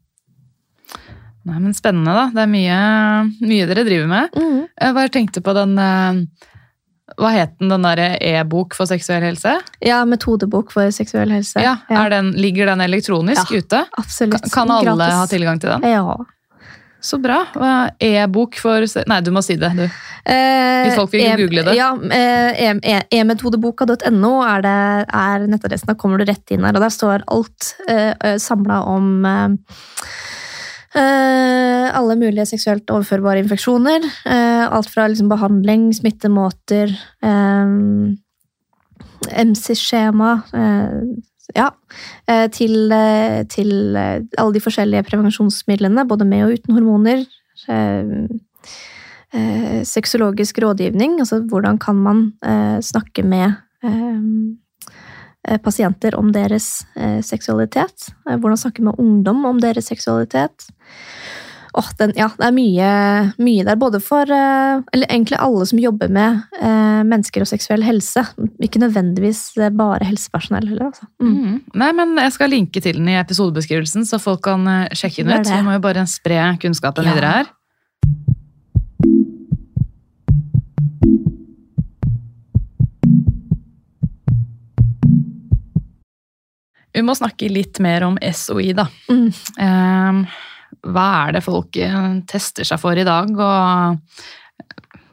Nei, men Spennende, da. Det er mye, mye dere driver med. Mm. Jeg bare tenkte på den eh, Hva het den, den derre e-bok for seksuell helse? Ja, metodebok for seksuell helse. Ja, er den, Ligger den elektronisk Ja, ute? Absolutt. Kan, kan alle Gratis. ha tilgang til den? Ja. Så bra. E-bok for Nei, du må si det, du. Eh, Hvis folk vil e- google det. Ja, eh, e- emetodeboka.no er, det- er nettadressen. Da kommer du rett inn her, og der står alt eh, samla om eh, eh, alle mulige seksuelt overførbare infeksjoner. Eh, alt fra liksom, behandling, smittemåter, eh, MC-skjema eh, ja, eh, til, eh, til eh, alle de forskjellige prevensjonsmidlene, både med og uten hormoner. Eh, eh, sexologisk rådgivning, altså hvordan kan man eh, snakke med eh, eh, pasienter om deres eh, seksualitet? Eh, hvordan snakke med ungdom om deres seksualitet? Åh, den, ja, det er mye, mye der, både for eh, Eller egentlig alle som jobber med eh, mennesker og seksuell helse. Ikke nødvendigvis eh, bare helsepersonell heller, altså. Mm. Mm. Nei, men Jeg skal linke til den i episodebeskrivelsen, så folk kan eh, sjekke den ut. Så Vi må jo bare spre kunnskapen Ja. videre her. Vi må snakke litt mer om SOI, da. Mm. Eh, hva er det folk eh, tester seg for i dag, og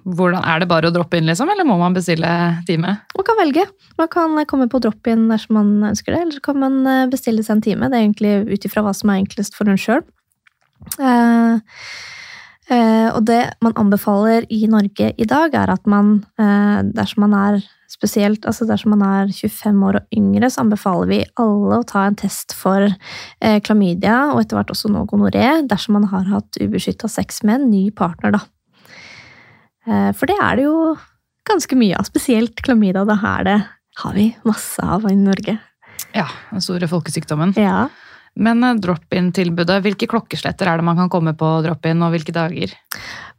hvordan, er det bare å droppe inn, liksom, eller må man bestille time? Man kan velge. Man kan komme på drop-in dersom man ønsker det, eller så kan man eh, bestille seg en time. Det er egentlig ut ifra hva som er enklest for en sjøl. Eh, eh, og det man anbefaler i Norge i dag, er at man, eh, dersom man er spesielt, altså dersom man er 25 år og yngre, så anbefaler vi alle å ta en test for eh, klamydia, og etter hvert også nå gonoré, dersom man har hatt ubeskytta sex med en ny partner, da. Eh, For det er det jo ganske mye av, spesielt klamydia. Det her det har vi masse av i Norge. Ja, den store folkesykdommen. Ja. Men eh, drop-in-tilbudet, hvilke klokkesletter er det man kan komme på drop-in, og hvilke dager?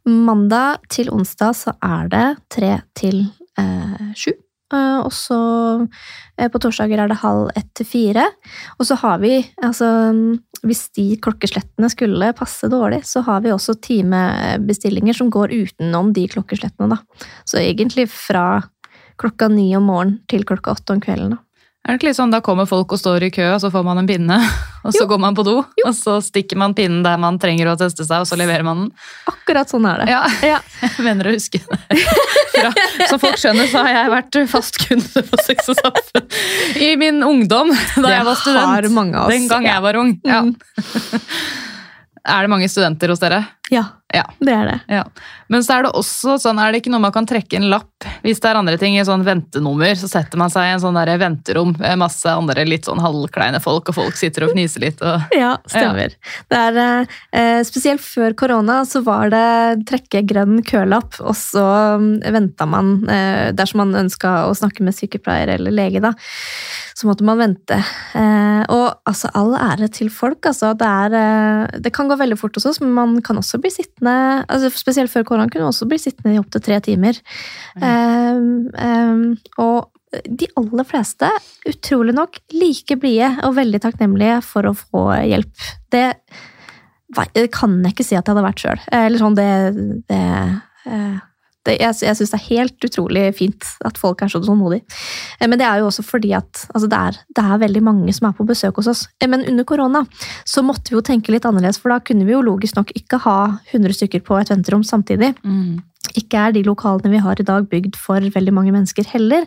Mandag til onsdag så er det tre til eh, sju. Eh, og så eh, på torsdager er det halv ett til fire. Og så har vi, altså hvis de klokkeslettene skulle passe dårlig, så har vi også timebestillinger som går utenom de klokkeslettene, da. Så egentlig fra klokka ni om morgenen til klokka åtte om kvelden, da. Er det ikke litt sånn, Da kommer folk og står i kø, og så får man en pinne, og så Jo. går man på do, og så stikker man pinnen der man trenger å teste seg, og så leverer man den? Akkurat sånn er det. Ja, Ja. jeg mener å huske det. Fra, som folk skjønner, så har jeg vært fast kunde på Sex og Samfunn i min ungdom, da Det jeg var student. har mange av oss. Den gang jeg var ung. Ja. Mm. Er det mange studenter hos dere? Ja, Ja. det er det. Ja. Men så er det også sånn, er det ikke noe man kan trekke en lapp hvis det er andre ting i sånn ventenummer, så setter man seg i en sånn der venterom med masse andre litt sånn halvkleine folk, og folk sitter og fniser litt. Og... Ja, stemmer. Det er, eh, spesielt før korona så var det trekke grønn kølapp, og så mm, venta man, eh, dersom man ønska å snakke med sykepleier eller lege, da, så måtte man vente. Eh, og altså, all ære til folk, altså. Det, er, eh, det kan gå veldig fort hos oss, men man kan også bli sittende, altså, spesielt før korona, kunne man også bli sittende i opptil tre timer. Mm. Um, um, og de aller fleste, utrolig nok, like blide og veldig takknemlige for å få hjelp. Det, det kan jeg ikke si at jeg hadde vært sjøl. Eller sånn, det, det, eh, det Jeg, jeg syns det er helt utrolig fint at folk er så tålmodige. Eh, Men det er jo også fordi at altså det, er, det er veldig mange som er på besøk hos oss. Eh, Men under korona så måtte vi jo tenke litt annerledes, for da kunne vi jo logisk nok ikke ha 100 stykker på et venterom samtidig Mm. ikke er de lokalene vi har i dag bygd for veldig mange mennesker heller.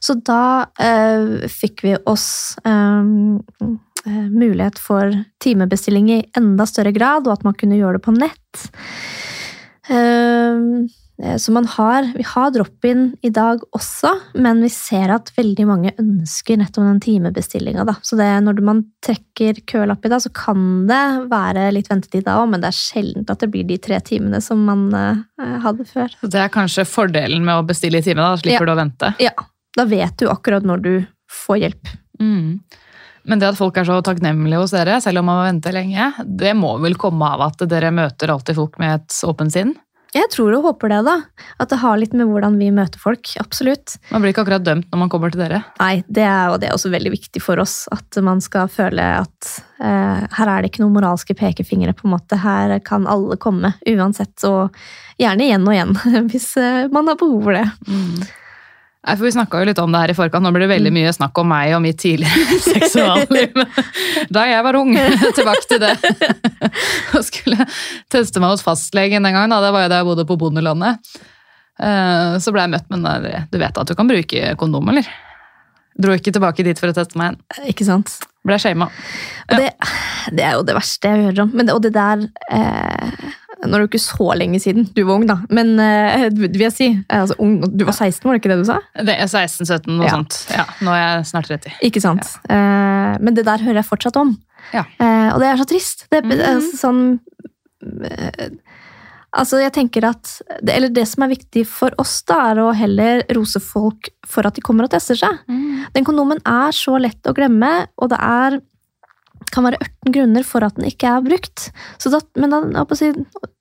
Så da øh, fikk vi oss eh, mulighet for timebestilling i enda større grad, og at man kunne gjøre det på nett. Eh, så man har, vi har drop-in i dag også, men vi ser at veldig mange ønsker nettopp den timebestillinga. Så det, når man trekker kølapp i dag, så kan det være litt ventetid da òg, men det er sjelden at det blir de tre timene som man eh, hadde før. Så det er kanskje fordelen med å bestille i time, da slipper Ja. du å vente. Ja, da vet du akkurat når du får hjelp. Mm. Men det at folk er så takknemlige hos dere, selv om man må vente lenge, det må vel komme av at dere møter alltid folk med et åpent sinn? Jeg tror og håper det, da. At det har litt med hvordan vi møter folk. Absolutt. Man blir ikke akkurat dømt når man kommer til dere. Nei, det er, og det er også veldig viktig for oss. At man skal føle at eh, her er det ikke noen moralske pekefingre, på en måte. Her kan alle komme, uansett. Og gjerne igjen og igjen, hvis eh, man har behov for det. Nei, for Vi snakka jo litt om det her i forkant. Nå blir det Mm. veldig mye snakk om meg og mitt tidligere seksualliv. Da jeg var ung. Tilbake til det. Og skulle teste meg hos fastlegen den gangen. Da. Det var jo da jeg bodde på bondelandet. Eh, Så ble jeg møtt med den der, Du vet at du kan bruke kondom, eller? Dro ikke tilbake dit for å teste meg igjen. Ikke sant? Ble shama. Ja. det, det er jo det verste jeg hører om. Men det, og det der eh, Nå er det jo ikke så lenge siden du var ung, da. Men eh, vil jeg si altså, ung, Du var 16, var det ikke det du sa? Det er 16-17, noe Ja. sånt. Ja, nå er jeg snart 30. Ikke sant? Eh, men det der hører jeg fortsatt om. Ja. Eh, og det er så trist. Det, er, mm -hmm. sånn Altså, jeg tenker at det, Eller det som er viktig for oss, da, er å heller rose folk for at de kommer og tester seg. Den kondomen er så lett å glemme, og det er kan være 18 grunner for at den ikke er brukt. Så da, men da,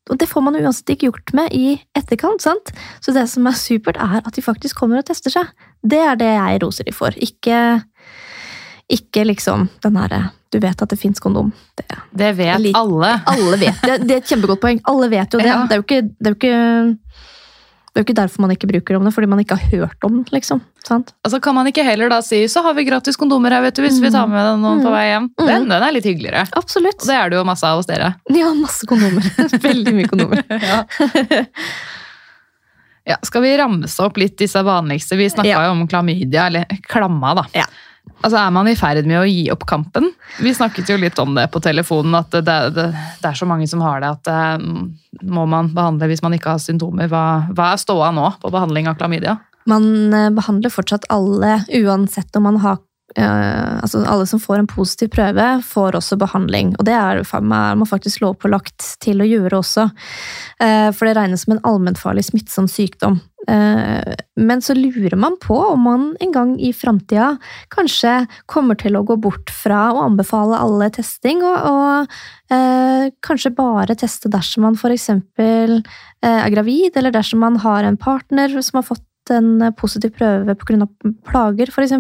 og det får man uansett ikke gjort med i etterkant. sant? Så det som er supert, er at de faktisk kommer og tester seg. Det er det jeg roser de for. Ikke, ikke liksom den herre Du vet at det fins kondom. Det, Det vet alle. alle vet det. Det er et kjempegodt poeng. Alle vet jo det. Ja. Det er jo ikke, det er jo ikke det er jo ikke derfor man ikke bruker om det, fordi man ikke har hørt om det. liksom. Sant? Altså Kan man ikke heller da si så har vi gratis kondomer her vet du, hvis vi tar med noen på vei hjem? Den, den er litt hyggeligere. Absolutt. Og det er det jo masse av hos dere. Ja, masse kondomer. Veldig mye kondomer. Ja. Ja, skal vi ramse opp litt disse vanligste? Vi snakka Ja. jo om klamydia, eller klamma, da. Ja. Altså, Er man i ferd med å gi opp kampen? Vi snakket jo litt om det på telefonen, at det, det, det er så mange som har det at eh, må man behandle hvis man ikke har symptomer. Hva, hva er ståa nå på behandling av klamydia? Man eh, behandler fortsatt alle, uansett om man har eh, altså Alle som får en positiv prøve, får også behandling. Og det er, er man faktisk lovpålagt til å gjøre også. Uh, for det regnes som en allmennfarlig smittsom sykdom. Uh, men så lurer man på om man en gang i framtida kanskje kommer til å gå bort fra å anbefale alle testing, og, og kanskje bare teste dersom man f.eks. Er gravid, eller dersom man har en partner som har fått en positiv prøve pga. plager, f.eks.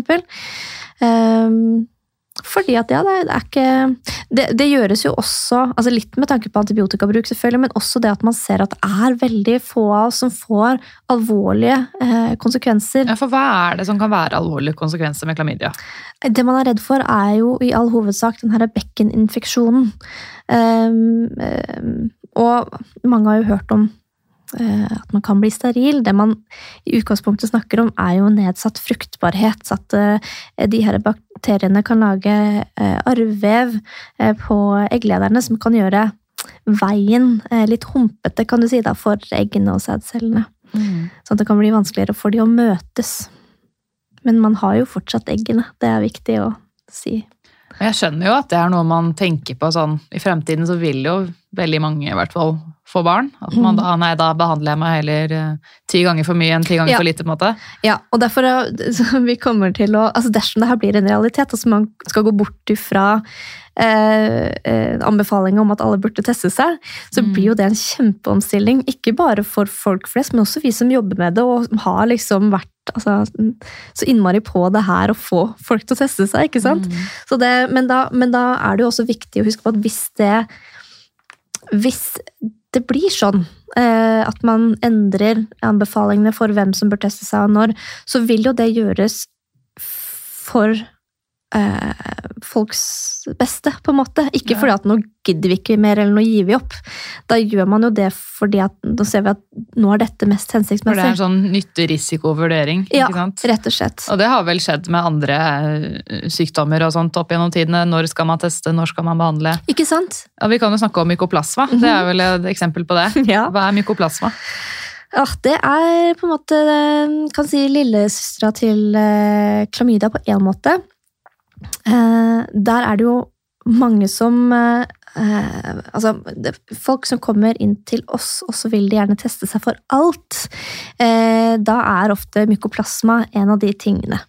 Um, fordi at ja, det er, ikke det, det gjøres jo også, altså litt med tanke på antibiotikabruk, selvfølgelig, men også det at man ser at det er veldig få av oss som får alvorlige eh, konsekvenser. Ja, for hva er det som kan være alvorlige konsekvenser med klamydia? Det man er redd for, er jo i all hovedsak den denne bekkeninfeksjonen. Um, um, og mange har jo hørt om at man kan bli steril. Det man i utgangspunktet snakker om, er jo nedsatt fruktbarhet. Så at eh, de her bakteriene kan lage arrvev eh, på egglederne som kan gjøre veien eh, litt humpete, kan du si, da, for eggene og sædcellene. Sånn at det kan bli vanskeligere for de å møtes. Men man har jo fortsatt eggene. Det er viktig å si. Jeg skjønner jo at det er noe man tenker på sånn I fremtiden så vil jo veldig mange i hvert fall få barn. At man da, nei, da behandler jeg meg heller eh, ti ganger for mye enn ti ganger Ja. for lite. på en måte. Ja, og derfor er- så vi kommer til å altså Dersom det her blir en realitet, altså man skal gå bort ifra eh, eh, anbefalinga om at alle burde teste seg, så Mm. blir jo det en kjempeomstilling. Ikke bare for folk flest, men også vi som jobber med det og har liksom vært altså, så innmari på det her å få folk til å teste seg. ikke sant? Så det, men, da, men da er det jo også viktig å huske på at hvis det hvis det blir sånn eh, at man endrer anbefalingene for hvem som bør teste seg og når, så vil jo det gjøres for eh, folks beste, på en måte. Ikke Ja. fordi at nå gidder vi ikke mer, eller nå gir vi opp. Da gjør man jo det fordi at nå ser vi at nå er dette mest hensiktsmessig. For det er en sånn nytte-risiko-vurdering. Ja, sant? rett og slett. Og det har vel skjedd med andre eh, sykdommer og sånt opp gjennom tidene. Når skal man teste, når skal man behandle? Ikke sant? Ja, Vi kan jo snakke om mykoplasma. Det er vel et eksempel på det. Ja. Hva er mykoplasma? Ja, det er på en måte eh, kan si lillesøstera til eh, klamydia på én måte. Eh, der er det jo mange som eh, eh, Altså, det, folk som kommer inn til oss, og så vil de gjerne teste seg for alt. Eh, da er ofte mykoplasma en av de tingene.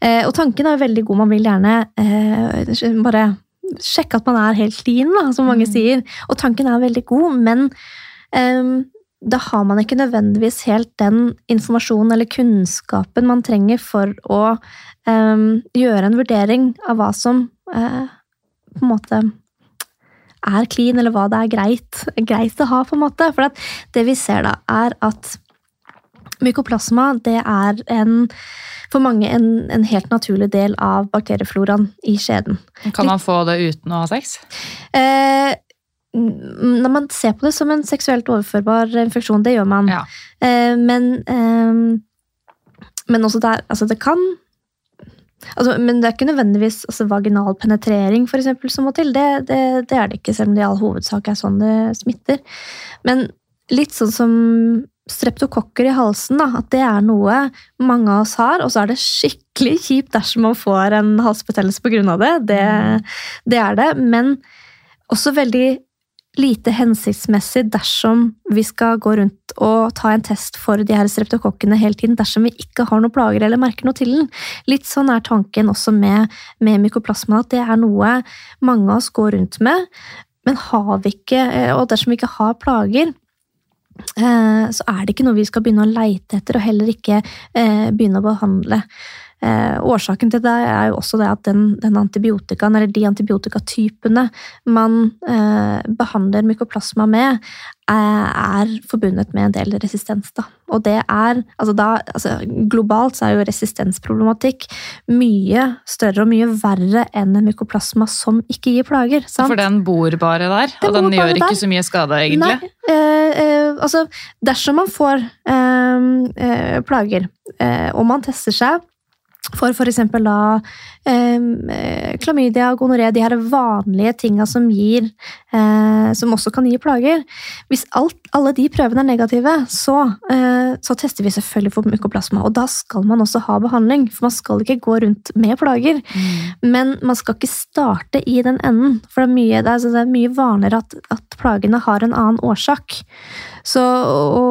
Eh, og tanken er jo veldig god. Man vil gjerne eh, bare sjekke at man er helt clean, da, som mange sier. Og tanken er veldig god, men eh, da har man ikke nødvendigvis helt den informasjonen eller kunnskapen man trenger for å um, gjøre en vurdering av hva som uh, på en måte er clean, eller hva det er greit, greit å ha, på en måte. For det vi ser da, er at mykoplasma det er en, for mange en, en helt naturlig del av bakteriefloraen i skjeden. Kan man få det uten å ha sex? Eh, når man ser på det som en seksuelt overførbar infeksjon, det gjør man. Ja. Eh, men, eh, men også der Altså, det kan altså, Men det er ikke nødvendigvis altså, vaginal penetrering for eksempel, som må til. Det, det, det er det ikke, selv om det i all hovedsak er sånn det smitter. Men litt sånn som streptokokker i halsen, da, at det er noe mange av oss har, og så er det skikkelig kjipt dersom man får en halsbetennelse av det. Det, det er det. Men også veldig lite hensiktsmessig dersom vi skal gå rundt og ta en test for de her streptokokkene hele tiden, dersom vi ikke har noen plager eller merker noe til den. Litt sånn er tanken også med, med mykoplasma, at det er noe mange av oss går rundt med. Men har vi ikke, eh, og dersom vi ikke har plager, eh, så er det ikke noe vi skal begynne å leite etter, og heller ikke eh, begynne å behandle. Eh, årsaken til det er jo også det at den, den antibiotikaen, eller de antibiotikatypene man eh, behandler mykoplasma med, er, er forbundet med en del resistens. Da. Og det er altså da, altså Globalt så er jo resistensproblematikk mye større og mye verre enn en mykoplasma som ikke gir plager. sant? For den bor bare der, Den og den gjør ikke der. så mye skade, egentlig. Nei, eh, eh, altså dersom man får eh, eh, plager, eh, og man tester seg for f.eks. da eh, klamydia, gonoré, de her vanlige tinga som gir eh, Som også kan gi plager. Hvis alt, alle de prøvene er negative, så, eh, så tester vi selvfølgelig for mykoplasma. Og da skal man også ha behandling, for man skal ikke gå rundt med plager. Men man skal ikke starte i den enden, for det er mye, det er, det er mye vanligere at, at plagene har en annen årsak. Så å,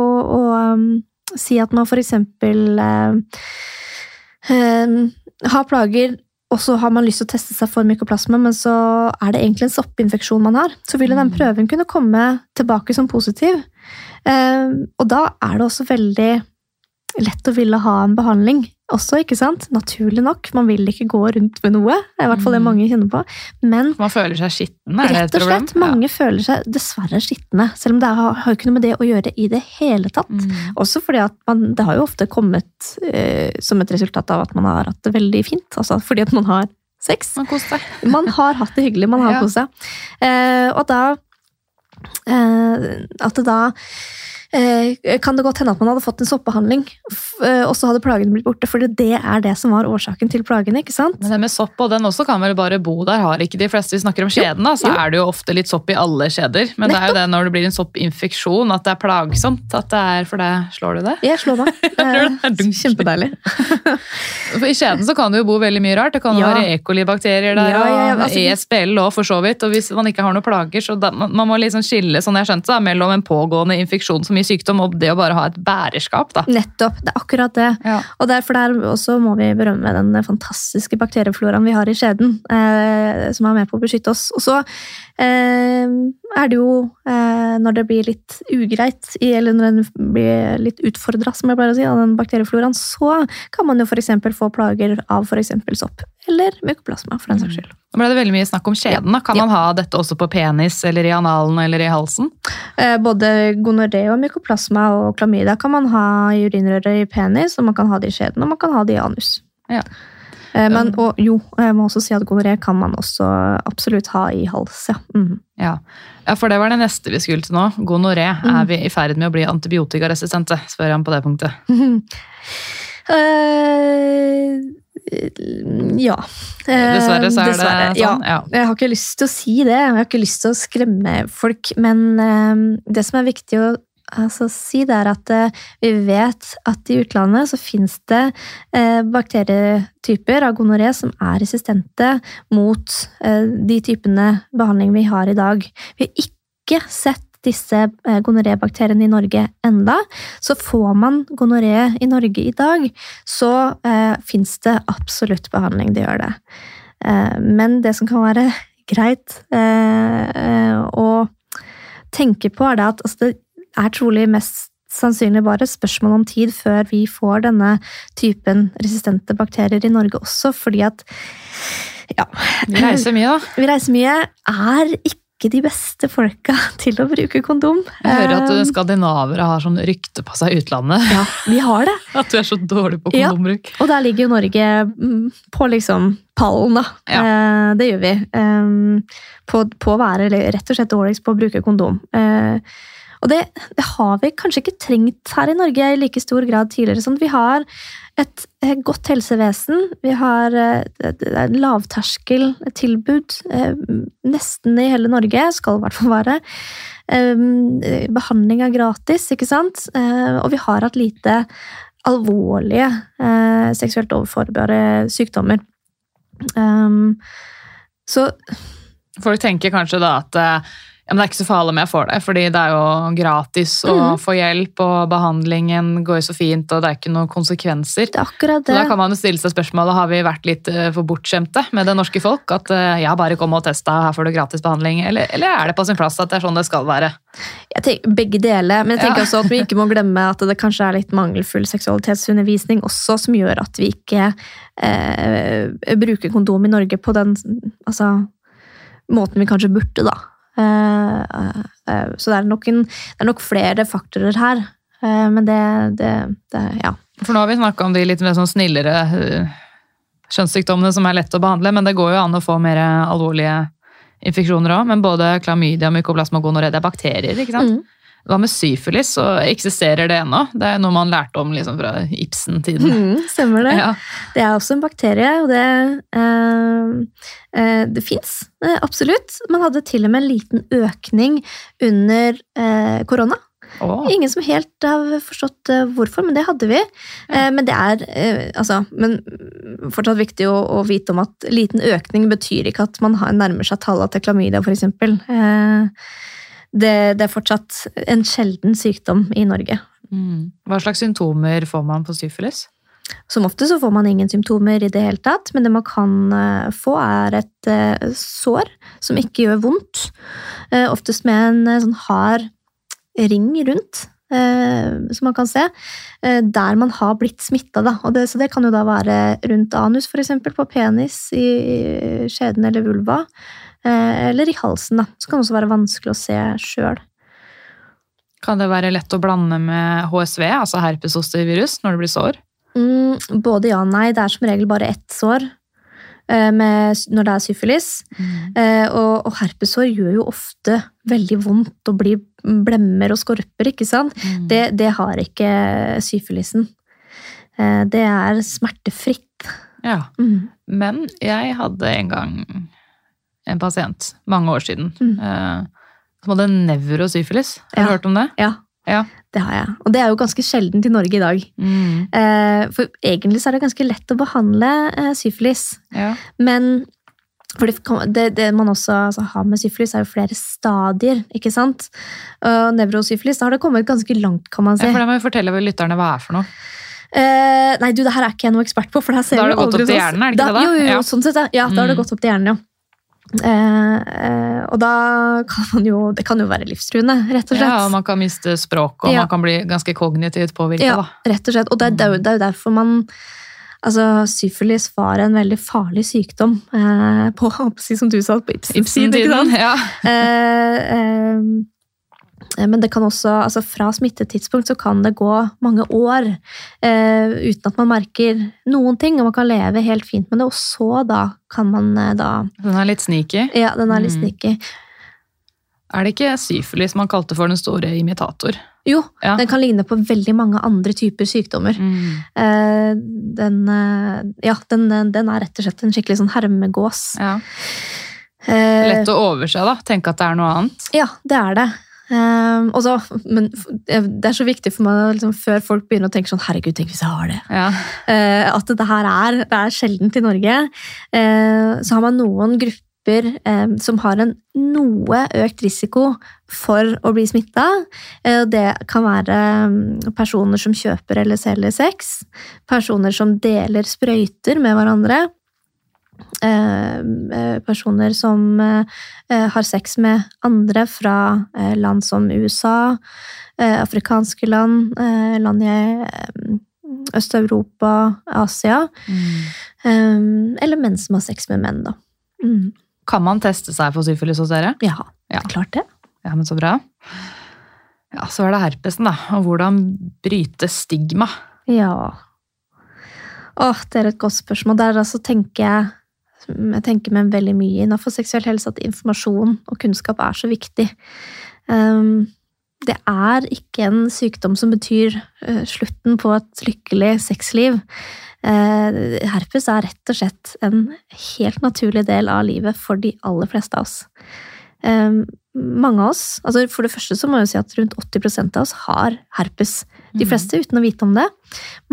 si at man eh, eh, har plager, og så har man lyst til å teste seg for mykoplasma, men så er det egentlig en soppinfeksjon man har, så vil den Mm. prøven kunne komme tilbake som positiv. Eh, og da er det også veldig lett å ville ha en behandling også, ikke sant? Naturlig nok. Man vil ikke gå rundt med noe. Det er i hvert fall det Mm. mange kjenner på. Men Man føler seg skitten, er det et rett og problem? slett, mange føler seg dessverre skitne. Selv om det har, har ikke noe med det å gjøre i det hele tatt. Mm. Også fordi at man, det har jo ofte kommet eh, som et resultat av at man har hatt det veldig fint. Altså fordi at man har sex. Man. Man har hatt det hyggelig, man har Ja. kost seg. Eh, og da eh, At det da kan det godt hende at man hadde fått en soppbehandling, eh, og så hadde plagene blitt borte. For det er det som var årsaken til plagene. ikke sant? Men det med sopp og den også kan vel bare bo der, har ikke de fleste? Vi snakker om skjeden, da, så jo. er det jo ofte litt sopp i alle skjeder. Men det er jo det når det blir en soppinfeksjon at det er plagsomt. At det er for det Slår du det? Jeg slår meg. Eh, Kjempedeilig. For I skjeden så kan det jo bo veldig mye rart. Det kan Ja. være E. coli-bakterier der, Ja, ja, og altså, vi- ESBL òg, for så vidt. Og hvis man ikke har noen plager, så da, man, man må liksom skille sånn jeg skjønte, da, mellom en pågående infeksjon som gir sykdom, og det å bare ha et bæreskap. da. Nettopp. Det er akkurat det. Ja. Og derfor der også må vi berømme den fantastiske bakteriefloraen vi har i skjeden, eh, som er med på å beskytte oss. Og så er det jo, eh, når det blir litt ugreit, eller når den blir litt utfordra, som jeg pleier å si, av den bakteriefloraen, så kan man jo f.eks. få plager av f.eks. sopp. Eller mykoplasma, for den saks skyld. Nå ble det veldig mye snakk om skjeden. da. Kan Ja. man ha dette også på penis, eller i analen eller i halsen? Eh, Både gonoré og mykoplasma og klamydia kan man ha i urinrøret i penis, og man kan ha det i skjeden, og man kan ha det i anus. Ja. Eh, Men, og jo, jeg må også si at gonoré kan man også absolutt ha i hals, ja. Mm. Ja. ja, for det var det neste vi skulle til nå. Gonoré. Mm. Er vi i ferd med å bli antibiotikaresistente? Spør han på det punktet. uh, ja. Eh, Dessverre så er det sånn. Ja. Jeg har ikke lyst til å si det, jeg har ikke lyst til å skremme folk, men det som er viktig å altså, si, det at eh, vi vet at i utlandet så finnes det eh, bakterietyper av gonoré som er resistente mot eh, de typene behandling vi har i dag. Vi har ikke sett disse gonorébakteriene i Norge enda. Så får man gonoré i Norge i dag, så eh, fins det absolutt behandling. Det gjør det. Eh, men det som kan være greit eh, å tenke på, er det at altså, det er trolig mest sannsynlig bare spørsmål om tid før vi får denne typen resistente bakterier i Norge også, fordi at ja, Vi reiser mye, da. vi reiser mye, er ikke de beste folka til å bruke kondom. Jeg hører at Eh, skandinavere har sånn rykte på seg i utlandet. Ja, vi har det. At du er så dårlig på Ja. kondombruk. Og der ligger jo Norge mm, på liksom pallen, da. Ja. Eh, det gjør vi. Eh, på, på å være rett og slett dårligst på å bruke kondom. Og det, det har vi kanskje ikke trengt her i Norge i like stor grad tidligere. Sånn, vi har et eh, godt helsevesen. Vi har eh, et, lavterskeltilbud eh, nesten i hele Norge, skal i hvert fall være. Eh, behandling er gratis, ikke sant? Og vi har hatt lite alvorlige seksuelt overforbare sykdommer. Så Folk tenker kanskje da at ja, men det er ikke så farlig om jeg får det, fordi det er jo gratis å mm. få hjelp, og behandlingen går jo så fint, og det er ikke noen konsekvenser. Det er akkurat Så det. da kan man jo stille seg spørsmålet, har vi vært litt eh, for bortskjemte med det norske folk? At eh, ja, bare kom og testa, her får du gratis behandling. Eller, eller er det på sin plass at det er sånn det skal være? Jeg tenker, begge deler, men jeg tenker Ja. også at vi ikke må glemme at det kanskje er litt mangelfull seksualitetsundervisning også, som gjør at vi ikke eh, bruker kondom i Norge på den altså, måten vi kanskje burde, da. Eh, eh, så det er, nok en, det er nok flere faktorer her. Eh, men det, det, det Ja. For nå har vi snakka om de litt mer sånn snillere kjønnssykdommene som er lette å behandle, men det går jo an å få mer alvorlige infeksjoner òg. Men både klamydia, mykoplasma og gonoré, det er bakterier, ikke sant? Mm. Hva med syfilis? Så eksisterer det ennå? Det er noe man lærte om liksom fra Ibsen-tiden. Mm, stemmer det. Ja. Det er også en bakterie, og det, eh, eh, det fins absolutt. Man hadde til og med en liten økning under eh, korona. Oh. Ingen som helt har forstått eh, hvorfor, men det hadde vi. Ja. men det er eh, altså, men fortsatt viktig å, å vite om at liten økning betyr ikke at man nærmer seg tallene til klamydia, f.eks. Eh, det, det er fortsatt en sjelden sykdom i Norge. Mm. Hva slags symptomer får man på syfilis? Som ofte så får man ingen symptomer i det hele tatt, men det man kan eh, få, er et eh, sår som ikke gjør vondt. Eh, Oftest med en sånn hard ring rundt, som man kan se, der man har blitt smitta. Så det kan jo da være rundt anus, eksempel, på penis, i skjeden eller vulva, eller i halsen. da. Så kan også være vanskelig å se sjøl. Kan det være lett å blande med HSV, altså herpesostervirus, når det blir sår? Mm, både ja og nei. Det er som regel bare ett sår eh, med, når det er syfilis. Eh, og, og herpesår gjør jo ofte veldig vondt og blir blemmer og skorper, ikke sant? Mm. Det, det har ikke syfilisen. Eh, det er smertefritt. Ja. Mm. Men jeg hadde en gang en pasient, mange år siden, Mm. eh, som hadde nevrosyfilis. Har du hørt om det? Ja, Ja. det har jeg. Og det er jo ganske sjeldent i Norge i dag. Mm. Eh, for egentlig så er det ganske lett å behandle eh, syfilis. ja. Men for det, det, det man også altså, har med syfilis, er jo flere stadier. ikke sant? Og nevrosyfilis da har det kommet ganske langt, kan man si. Ja, for da må vi fortelle lytterne hva er for noe. Eh, nei, du, det her er ikke jeg noe ekspert på. for Da har det gått opp til sånn- hjernen, er det ikke det da? Jo, jo, Ja. sånn sett, ja. ja da har det Mm. gått opp til hjernen, ja. Eh, eh, og da kan man jo Det kan jo være livstruende, rett og slett. Ja, og Man kan miste språk, og Ja. man kan bli ganske kognitivt påvirka. Ja, da. rett og slett. Og det det er, jo, det er jo derfor man Altså, Syfilis var en veldig farlig sykdom eh, på, som du sa, på Ibsen-tiden. sant? Ja. Eh, eh, men det kan også, altså fra smittetidspunkt så kan det gå mange år eh, uten at man merker noen ting, og man kan leve helt fint med det, og så da kan man eh, da Den er litt sneaky. Ja, den er litt Mm. sneaky. Er det ikke syfilis man kalte for den store imitator? Jo, Ja. den kan ligne på veldig mange andre typer sykdommer. Mm. Eh, den, eh, ja, den, den er rett og slett en skikkelig sånn hermegås. Ja. Eh, Lett å overse, da. Tenke at det er noe annet. Ja, det er det. Um, og så- men det er så viktig for meg liksom, før folk begynner å tenke sånn Herregud, tenk hvis jeg har det. Ja. Uh, at det her er, det er sjeldent i Norge. Uh, så har man noen grupper um, som har en noe økt risiko for å bli smitta. Uh, det kan være um, personer som kjøper eller selger sex. Personer som deler sprøyter med hverandre. Eh, eh, personer som eh, har sex med andre fra land som USA, afrikanske land, land i Øst-Europa, Asia. Mm. Eller menn som har sex med menn, da. Mm. Kan man teste seg for syfilis hos dere? Ja, Ja. klart det. Ja, men så bra. Ja, Så er det herpesen, da. Og hvordan bryte stigma. Ja. Åh, det er et godt spørsmål. Der altså tenker jeg jeg tenker meg veldig mye innenfor seksuell helse at informasjon og kunnskap er så viktig. Um, det er ikke en sykdom som betyr uh, slutten på et lykkelig sexliv. Uh, herpes er rett og slett en helt naturlig del av livet for de aller fleste av oss. Um, mange av oss, altså For det første så må jeg si at rundt 80 av oss har herpes. De fleste uten å vite om det.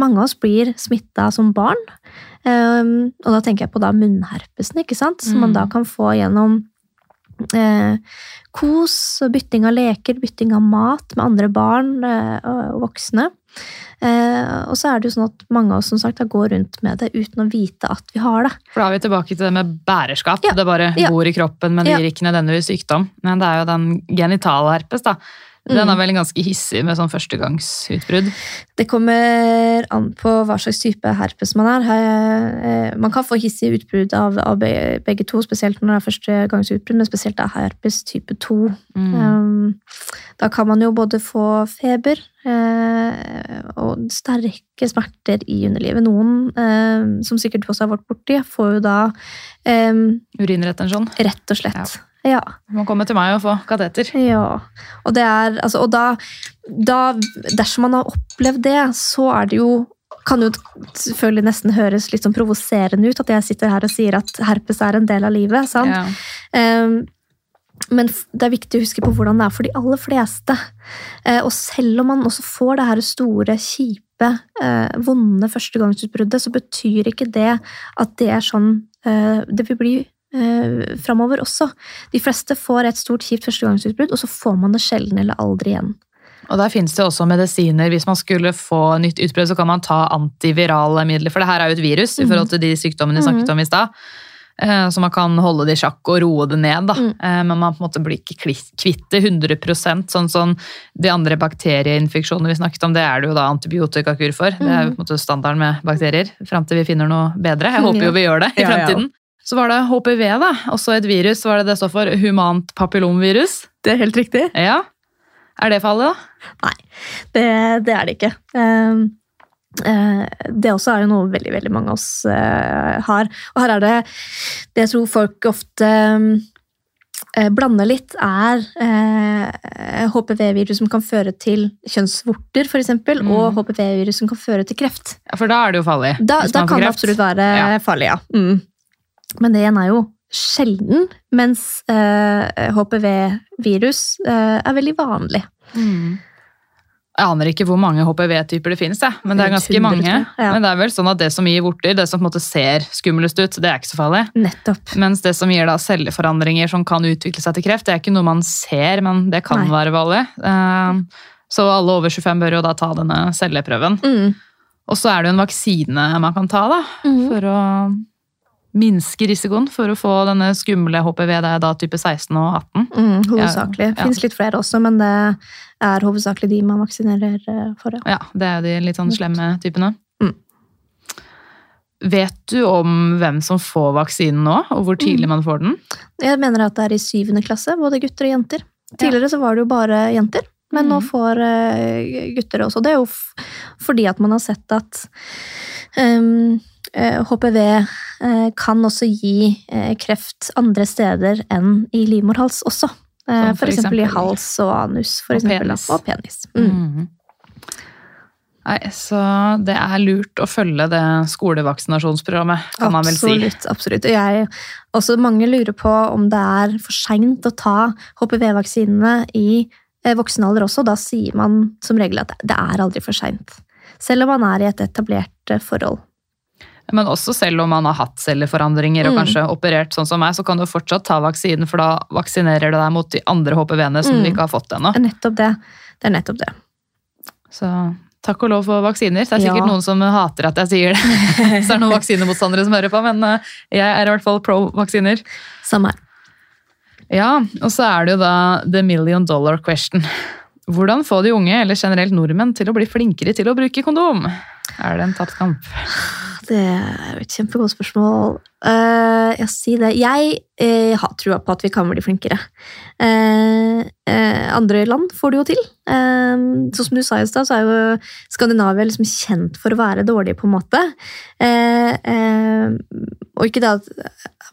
Mange av oss blir smitta som barn. Um, og da tenker jeg på da munnherpesen, ikke sant? som man Mm. da kan få gjennom eh, kos, bytting av leker, bytting av mat med andre barn eh, og, voksne. Eh, og så er det jo sånn at mange av oss som sagt, da går rundt med det uten å vite at vi har det. For da er vi tilbake til det med bærerskap. Ja, Det bare ja. bor i kroppen, men det gir ikke nødvendigvis sykdom. Men det er jo den genitalherpes, da. Den Mm. er vel ganske hissig med sånn førstegangsutbrudd. Det kommer an på hva slags type herpes man er. Eh, Man kan få hissige utbrudd av, av begge to, spesielt når det er førstegangsutbrudd, men spesielt av herpes type 2. Mm. Um, da kan man jo både få feber eh, og sterke smerter i underlivet. Noen, eh, som sikkert også har vært borti, får jo da Urinretensjon. rett og slett ja. Du må komme til meg og få kateter. Ja, og det er altså, Og da, da Dersom man har opplevd det, så er det jo kan jo selvfølgelig nesten høres litt sånn provoserende ut at jeg sitter her og sier at herpes er en del av livet. sant? Ja. Um, men det er viktig å huske på hvordan det er for de aller fleste. Eh, og selv om man også får det her store, kjipe, eh, vonde førstegangsutbruddet, så betyr ikke det at det er sånn eh, det vil bli eh, framover også. De fleste får et stort, kjipt førstegangsutbrudd, og så får man det sjelden eller aldri igjen. Og der finnes det også medisiner. Hvis man skulle få nytt utbrudd, så kan man ta antivirale midler. For det her er jo et virus i Mhm. forhold til de sykdommene vi snakket om i stad. Eh, Så man kan holde det i sjakk og roe det ned. Da. Mm. Eh, Men man på en måte blir ikke kvitt det 100 sånn som de andre bakterieinfeksjonene vi snakket om. Det er det jo da antibiotikakur for. Det er jo på en måte standarden med bakterier. Fram til vi finner noe bedre. Jeg håper jo vi gjør det i fremtiden. Så var det HPV, da. Også et virus. Hva er det det står for? Humant papillomvirus. Det er helt riktig. Ja. Er det fallet, da? Det, det er det ikke. Um, det også er jo noe veldig veldig mange av oss eh, har. Og her er det Det jeg tror folk ofte eh, blander litt, er HPV-virus som kan føre til kjønnsvorter, f.eks., Mm. og HPV-virus som kan føre til kreft. Ja, For da er det jo farlig. Da, da kan kreft. det absolutt være Ja. farlig, ja. Mm. Men det igjen er jo sjelden, mens eh, HPV-virus eh, er veldig vanlig. Mm. Jeg aner ikke hvor mange HPV-typer det finnes, jeg. men det er ganske mange. Ja. Men det er vel sånn at det som gir vorter, det som på en måte ser skumlest ut, det er ikke så farlig. Nettopp. Mens det som gir da celleforandringer som kan utvikle seg til kreft, det er ikke noe man ser, men det kan Nei. være vanlig. Eh, Så alle over 25 bør jo da ta denne celleprøven. Mm. Og så er det jo en vaksine man kan ta da, mm. for å minske risikoen for å få denne skumle HPV, det er da type 16 og 18. Mm, hovedsakelig. Ja, Det ja. fins litt flere også, men det er hovedsakelig de man vaksinerer eh, for. Ja. Ja, det er jo de litt sånn slemme typene. Mm. Vet du om hvem som får vaksinen nå, og hvor tidlig Mm. man får den? Jeg mener at det er i syvende klasse, både gutter og jenter. Tidligere så var det jo bare jenter, men nå Mhm. får eh, gutter også. Det er jo fordi at man har sett at eh, HPV eh, kan også gi eh, kreft andre steder enn i livmorhals også. Eh, Som for for eksempel i hals og anus, for Og eksempel. penis. Og penis. Mm. Mm. Nei, så det er lurt å følge det skolevaksinasjonsprogrammet, kan man vel si. Absolutt. absolutt. Og jeg, også mange lurer på om det er for seint å ta HPV-vaksinene i eh, voksen alder også. Da sier man som regel at det er aldri for seint. Selv om man er i et etablert eh, forhold. Men også selv om man har hatt celleforandringer og Mm. kanskje operert sånn som meg, så kan du fortsatt ta vaksinen, for da vaksinerer du deg mot de andre HPV-ene som Mm. du ikke har fått ennå. Det nettopp det. Det er nettopp det. Så takk og lov for vaksiner. Det er sikkert Ja. noen som hater at jeg sier det. Så det er noen vaksinemotstandere som hører på, men eh, jeg er i hvert fall pro vaksiner. Samme her. Ja, og så er det jo da the million dollar question. Hvordan få de unge, eller generelt nordmenn, til å bli flinkere til å bruke kondom? Er det en tapt kamp? Det er jo et kjempegodt spørsmål. Uh, jeg sier det. Jeg uh, har trua på at vi kan bli flinkere. Uh, andre land får det jo til. Sånn som du sa i stad, så er jo Skandinavia liksom kjent for å være dårlige, på en måte. Og ikke det at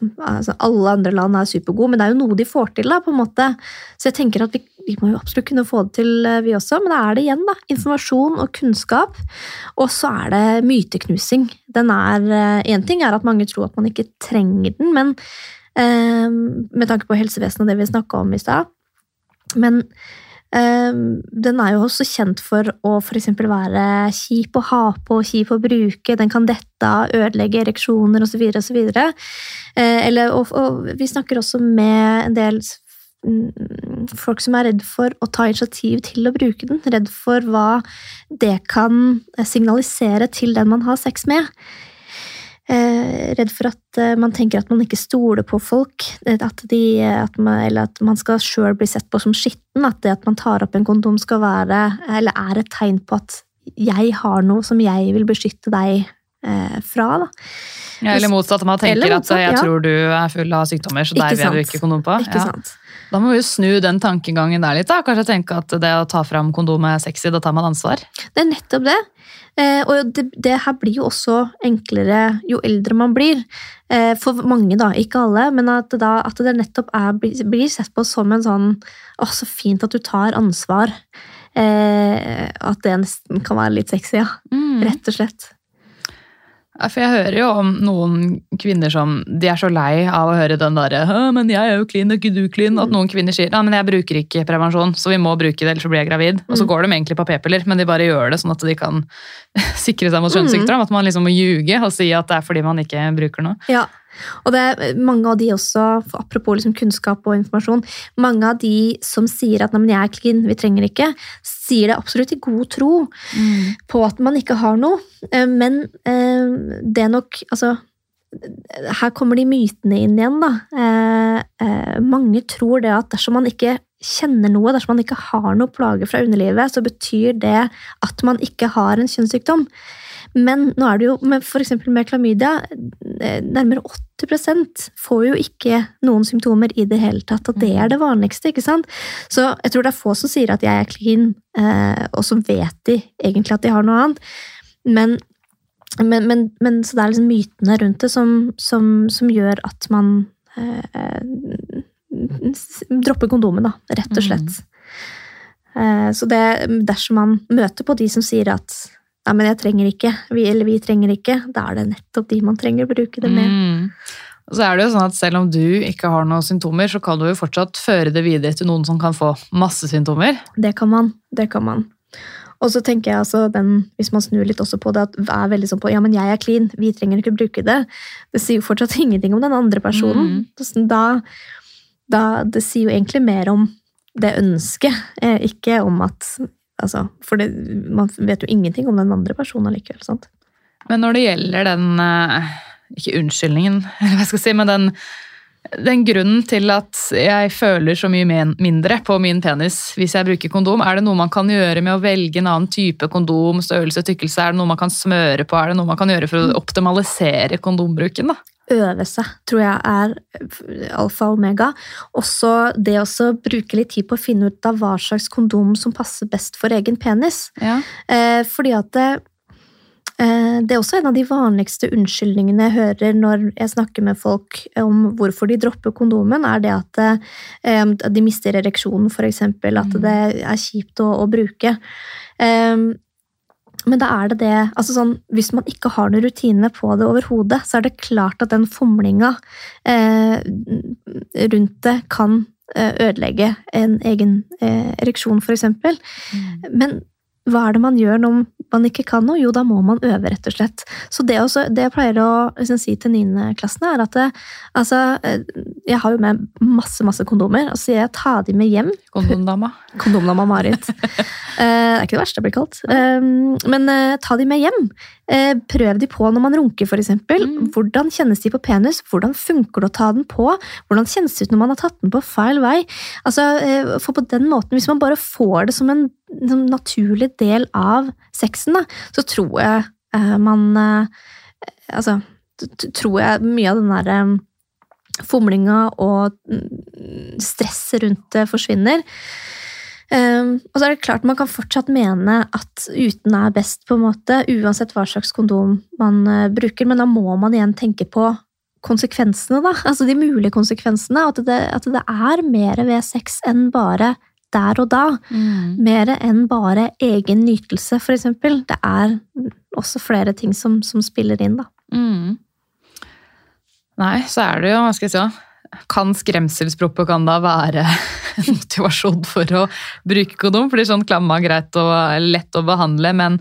altså, alle andre land er supergode, men det er jo noe de får til, da, på en måte. Så jeg tenker at vi, vi må jo absolutt kunne få det til, eh, vi også. Men da er det igjen da, informasjon og kunnskap. Og så er det myteknusing. Den er Én ting er at mange tror at man ikke trenger den, men eh, med tanke på helsevesenet og det vi snakka om i stad. Men eh, den er jo også kjent for å f.eks. være kjip å ha på kjip å bruke. Den kan dette av, ødelegge ereksjoner osv. osv. Eh, eller, og, og vi snakker også med en del mm, folk som er redd for å ta initiativ til å bruke den. Redd for hva det kan signalisere til den man har sex med. Eh, redd for at eh, man tenker at man ikke stoler på folk. eh, At de, at man, eller at man skal sjøl bli sett på som skitten. At det at man tar opp en kondom skal være, eller er et tegn på at jeg har noe som jeg vil beskytte deg eh, fra. Da. Ja, eller motsatt, man tenker Eller at jeg ja. tror du er full av sykdommer, så der deg vil du sant. ikke kondom på. Ikke Ja. sant? Da må vi jo snu den tankegangen der litt. da. Kanskje tenke at det å ta fram kondom er sexy, da tar man ansvar. Det er nettopp det. Eh, og det, det her blir jo også enklere jo eldre man blir. Eh, for mange, da. Ikke alle, men at, da, at det nettopp er, blir, blir sett på som en sånn Å, så fint at du tar ansvar. Eh, at det nesten kan være litt sexy, ja. Mm. Rett og slett. For jeg hører jo om noen kvinner som de er så lei av å høre den derre «Hæ, 'men jeg er jo clean, er ikke du clean?' At noen kvinner sier 'ja, men jeg bruker ikke prevensjon, så vi må bruke det, ellers så blir jeg gravid'. Og så Mm. går de egentlig på p-piller, men de bare gjør det sånn at de kan sikre seg mot Mm. kjønnssykdom. At man liksom må ljuge og si at det er fordi man ikke bruker noe. Ja, og det er mange av de også, apropos liksom kunnskap og informasjon, mange av de som sier at «Nei, men jeg er clean, vi trenger ikke, sier det absolutt i god tro på at man ikke har noe. Eh, Men eh, det er nok Altså, her kommer de mytene inn igjen, da. Eh, Mange tror det at dersom man ikke kjenner noe, dersom man ikke har noe plage fra underlivet, så betyr det at man ikke har en kjønnssykdom. Men nå er det jo eksempel med klamydia eh, Nærmere 80% får jo ikke noen symptomer i det hele tatt, og det er det vanligste. ikke sant? Så jeg tror det er få som sier at jeg er clean, eh, og så vet de egentlig at de har noe annet. Men, men, men, men så det er liksom mytene rundt det som, som, som gjør at man eh, dropper kondomen, da, rett og slett. Eh, så det, dersom man møter på de som sier at Nei, men jeg trenger ikke, vi, eller vi trenger ikke, da er det nettopp de man trenger å bruke det med. Mm. Og så er det jo sånn at Selv om du ikke har noen symptomer, så kan du jo fortsatt føre det videre til noen som kan få masse symptomer. Det kan man. Det kan man. Og så tenker jeg altså den, Hvis man snur litt også på det, at er veldig sånn på ja, men jeg er clean, vi trenger ikke bruke det. Det sier jo fortsatt ingenting om den andre personen. Mm. Da, da, det sier jo egentlig mer om det ønsket, eh, ikke om at altså, For det, man vet jo ingenting om den andre personen likevel. sant? Men når det gjelder den eh, Ikke unnskyldningen, eller hva jeg si, men den, den grunnen til at jeg føler så mye mindre på min penis hvis jeg bruker kondom, er det noe man kan gjøre med å velge en annen type kondom, størrelse, tykkelse? Er det noe man kan smøre på? Er det noe man kan gjøre for å optimalisere kondombruken? da? Øve seg, tror jeg er alfa og omega. Også det å bruke litt tid på å finne ut av hva slags kondom som passer best for egen penis. Ja. Eh, fordi at det, eh, det er også en av de vanligste unnskyldningene jeg hører når jeg snakker med folk om hvorfor de dropper kondomen, er det at eh, de mister ereksjonen, eksempel. At Mm. det er kjipt å, å bruke. Eh, men da er det det altså sånn, Hvis man ikke har noen rutine på det overhodet, så er det klart at den fomlinga eh, rundt det kan eh, ødelegge en egen eh, ereksjon, f.eks. Men hva er det man gjør når man ikke kan noe? Jo, da må man øve, rett og slett. Så det, også, det jeg pleier å liksom, si til niendeklassene, er at det, altså, eh, jeg har jo med masse masse kondomer, og så sier jeg ta de med hjem. Kondomdama. Kondomdama Marit. Eh, det er ikke det verste jeg blir kalt. Eh, men eh, ta de med hjem. Eh, prøv de på når man runker, f.eks. Mm. Hvordan kjennes de på penis? Hvordan funker det å ta den på? Hvordan kjennes det ut når man har tatt den på feil vei? Altså, eh, for på den måten, Hvis man bare får det som en som naturlig del av sexen, da, så tror jeg eh, man eh, Altså, tror jeg mye av den derre fomlinga og mm, stresset rundt det forsvinner. Um, og så er det klart Man kan fortsatt mene at uten er best, på en måte, uansett hva slags kondom man uh, bruker, men da må man igjen tenke på konsekvensene, da. Altså de mulige konsekvensene. At det, at det er mer ved sex enn bare der og da. Mer enn bare egen nytelse, eksempel. Det er også flere ting som, som spiller inn, da. Mm. Nei, så er det jo, hva skal jeg si, kan skremselspropaganda være en motivasjon for å bruke kondom? Fordi sånn klamma er greit og lett å behandle, men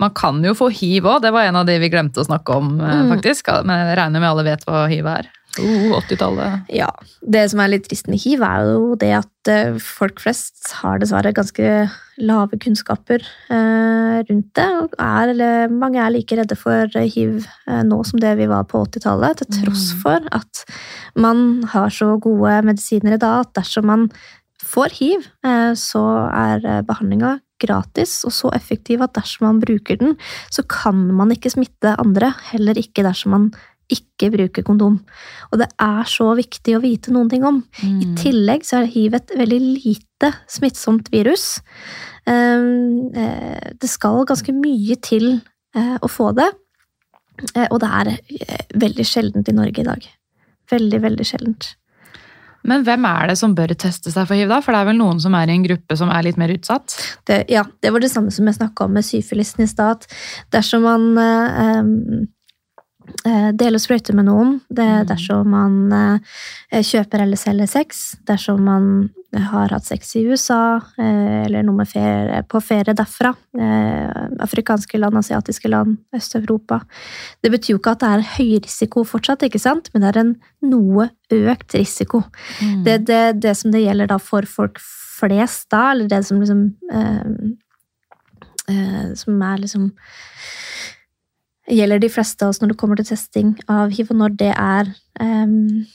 man kan jo få hiv òg. Det var en av de vi glemte å snakke om, eh, Mm. faktisk. Men jeg regner med alle vet hva hiv er. Oh, 80-tallet. Ja, Det som er litt trist med hiv, er jo det at eh, folk flest har dessverre ganske lave kunnskaper eh, rundt det. og Er, eller, mange er like redde for hiv eh, nå som det vi var på 80-tallet, til tross Mm. for at man har så gode medisiner i dag at dersom man får hiv, så er eh, behandlinga gratis og så effektiv at dersom man bruker den, så kan man ikke smitte andre, heller ikke dersom man ikke bruke kondom. Og det er så viktig å vite noen ting om. I Mm. tillegg så er hiv et veldig lite smittsomt virus. Um, eh, Det skal ganske mye til eh, å få det, Eh, og det er veldig sjeldent i Norge i dag. Veldig, veldig sjeldent. Men hvem er det som bør teste seg for hiv, da? For det er vel noen som er i en gruppe som er litt mer utsatt? Det, ja, det var det samme som jeg snakka om med syfilisen i stad. Dersom man eh, eh, deler sprøyter med noen, det, Mm. dersom man eh, kjøper eller selger sex, dersom man har hatt sex i USA, eh, eller noe ferie, på ferie derfra, eh, afrikanske land, asiatiske land, Øst-Europa Det betyr jo ikke at det er høy risiko fortsatt, ikke sant? men det er en noe økt risiko. Mm. Det, det, det som det gjelder da for folk flest da, eller det som liksom eh, eh, Som er liksom Gjelder de fleste av oss når det kommer til testing av hiv, og når det er um,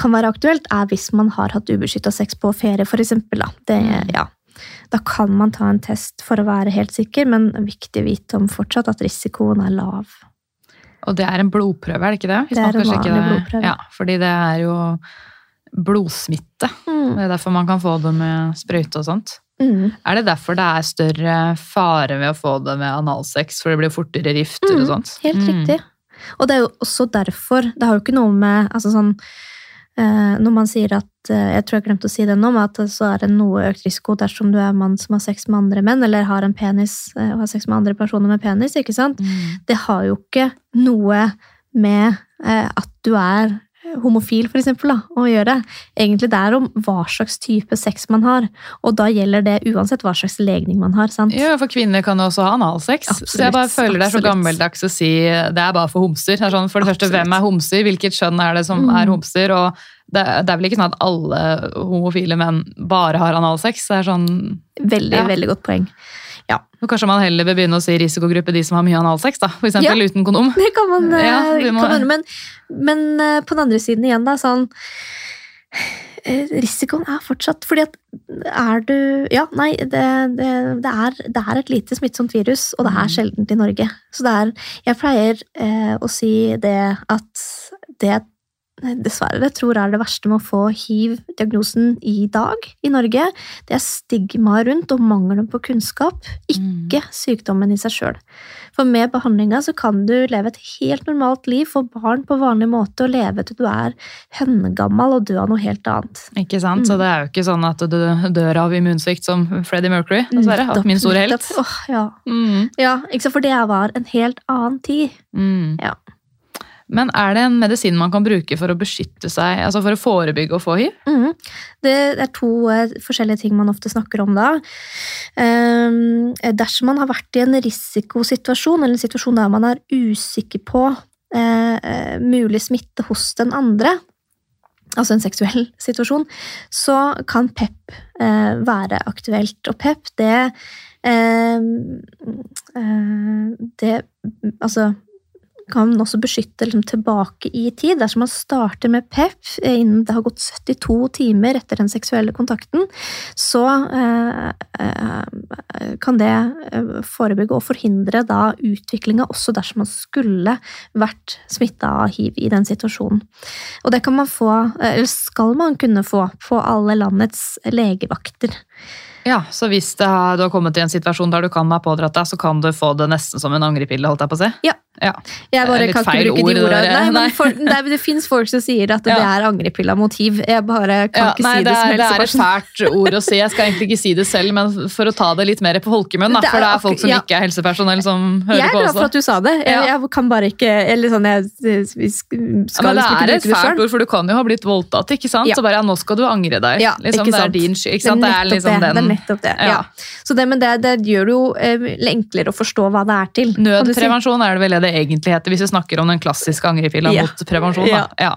kan være aktuelt, er hvis man har hatt ubeskytta sex på ferie, eksempel. Da. Det, Mm. ja. da kan man ta en test for å være helt sikker, men viktig å vite om fortsatt at risikoen er lav. Og det er en blodprøve, er det ikke det? Hvis Det er en vanlig det. blodprøve. Ja, fordi det er jo blodsmitte. Det er derfor man kan få det med sprøyte og sånt. Mm. Er det derfor det er større fare ved å få det med analsex, for det blir fortere rifter og Mm, sånt? Helt Mm. riktig. Og det er jo også derfor Det har jo ikke noe med altså sånn, eh, Når man sier at eh, Jeg tror jeg glemte å si det nå, men at så er det noe økt risiko dersom du er mann som har sex med andre menn, eller har en penis eh, og har sex med andre personer med penis. ikke sant? Mm. Det har jo ikke noe med at du er homofil, for eksempel, da, å gjøre. Egentlig det er om hva slags type sex man har, og da gjelder det uansett hva slags legning man har. sant? Ja, for kvinner kan jo også ha analsex. så jeg bare føler det er så gammeldags å si det er bare for homser. Det sånn, for det første, hvem er homser? Hvilket kjønn er det som Mm. er homser? Og det, det er vel ikke sånn at alle homofile menn bare har analsex? Det er sånn Veldig, Ja. veldig godt poeng. Og Kanskje man heller bør begynne å si risikogruppe de som har mye analsex, da. For eksempel Ja. uten kondom. Det kan man, eh, Ja, vi må- kan man men, men eh, på den andre siden igjen, da, sånn eh, Risikoen er fortsatt Fordi at er du Ja, nei, det, det, det, er, det er et lite smittsomt virus, og det er Mm. sjeldent i Norge. Så det er Jeg pleier eh, å si det at det dessverre tror er det verste med å få hiv-diagnosen i dag i Norge, det er stigmaet rundt og mangelen på kunnskap, ikke sykdommen i seg sjøl. For med behandlinga så kan du leve et helt normalt liv, få barn på vanlig måte og leve til du er hønnegammal og dø av noe helt annet. Ikke sant? Så Mm. det er jo ikke sånn at du dør av immunsvikt som Freddie Mercury, dessverre. Nettopp, min store helt. nettopp. Åh, ja. Mm. ja? For det var en helt annen tid. Mm. Ja. Men er det en medisin man kan bruke for å beskytte seg, altså for å forebygge å få hiv? Mm. Det er to eh, forskjellige ting man ofte snakker om da. Um, dersom man har vært i en risikosituasjon, eller en situasjon der man er usikker på eh, eh, mulig smitte hos den andre, altså en seksuell situasjon, så kan PEP eh, være aktuelt. Og PEP, det eh, eh, Det Altså kan også beskytte liksom, tilbake i tid. Dersom man starter med PEP innen det har gått 72 timer etter den seksuelle kontakten, så eh, eh, kan det eh, forebygge og forhindre da utviklinga også dersom man skulle vært smitta av hiv i den situasjonen. Og det kan man få, eh, eller skal man kunne få, på alle landets legevakter. Ja, så hvis har, du har kommet i en situasjon der du kan ha pådratt deg, så kan du få det nesten som en angrepille, holdt jeg på å si? Ja, Ja. Jeg bare kan ikke bruke ord, de ordene. Nei, Nei. men for, det, er- det fins folk som sier at det Ja. er angrepilla motiv. Jeg bare kan Ja, ikke nei, si det, det, som er, det er et fælt ord å si. Jeg skal egentlig ikke si det selv, men for å ta det litt mer på folkemunn. da, For det er folk som ikke er helsepersonell, som hører på Jeg er glad for at du sa det. Jeg, jeg kan bare ikke eller sånn, jeg, vi skal skal men det liksom ikke er et fælt sjøl. ord, for du kan jo ha blitt voldtatt. ikke sant? Så bare ja, nå skal du angre deg. Liksom, ikke det er din skyld. ikke sant? Det er liksom det. den Det er nettopp det. Ja. Så det, men det, gjør det jo eh, enklere å forstå hva det er til. Nødprevensjon er det vel det det egentlig heter, hvis vi snakker om den klassiske angrepilla Ja. mot prevensjon. Ja. da. Ja.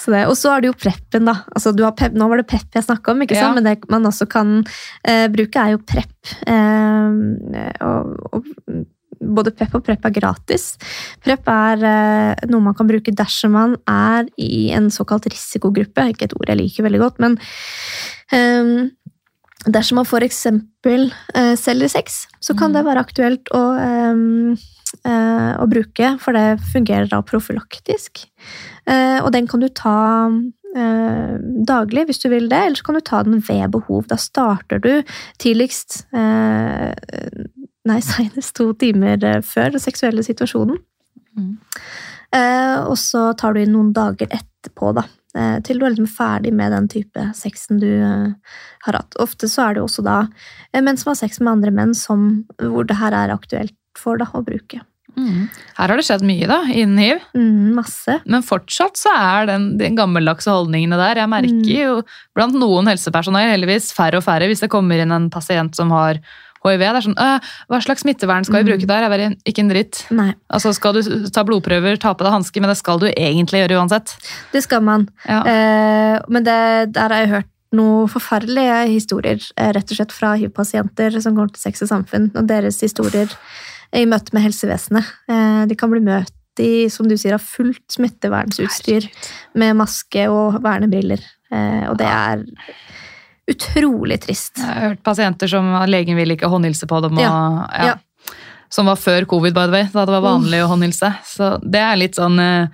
Så det, og så er det jo preppen, da. Altså, du har pep, nå var det Prepp jeg snakka om, ikke Ja. sant? men det man også kan eh, bruke, er jo Prepp. Eh, og, og, både pep og prep er gratis. Prep er eh, noe man kan bruke dersom man er i en såkalt risikogruppe. Ikke et ord jeg liker veldig godt, men eh, dersom man eksempel eh, selger sex, så kan Mm. det være aktuelt å, eh, å bruke, for det fungerer da profylaktisk. Eh, og den kan du ta eh, daglig hvis du vil det, eller så kan du ta den ved behov. Da starter du tidligst eh, Nei, senest to timer eh, før den seksuelle situasjonen. Mm. Eh, og så tar du inn noen dager etterpå, da. eh, Til du er liksom ferdig med den type sexen du eh, har hatt. Ofte så er det også da eh, menn som har sex med andre menn, som, hvor det her er aktuelt for da, å bruke. Mm. Her har det skjedd mye da, innen hiv. Mm, masse. Men fortsatt så er den, den gammeldagse holdningene der. Jeg merker Mm. jo blant noen helsepersonell heldigvis færre og færre hvis det kommer inn en pasient som har hiv. Det er sånn, «Øh, Hva slags smittevern skal vi Mm. bruke der? Jeg bare, ikke en dritt. Nei, Altså Skal du ta blodprøver, ta på deg hansker, men det skal du egentlig gjøre uansett. det skal man. Ja. Eh, men det, der har jeg hørt noen forferdelige historier, eh, rett og slett fra hiv-pasienter som går til Sex og Samfunn, og deres historier i møte med helsevesenet. Eh, de kan bli møtt i, som du sier, av fullt smittevernutstyr med maske og vernebriller. Eh, og det er utrolig trist. Jeg har hørt pasienter som legen vil ikke håndhilse på dem. Og, Ja. ja. Som var før covid, by the way, da det var vanlig å håndhilse. Så det er litt sånn eh,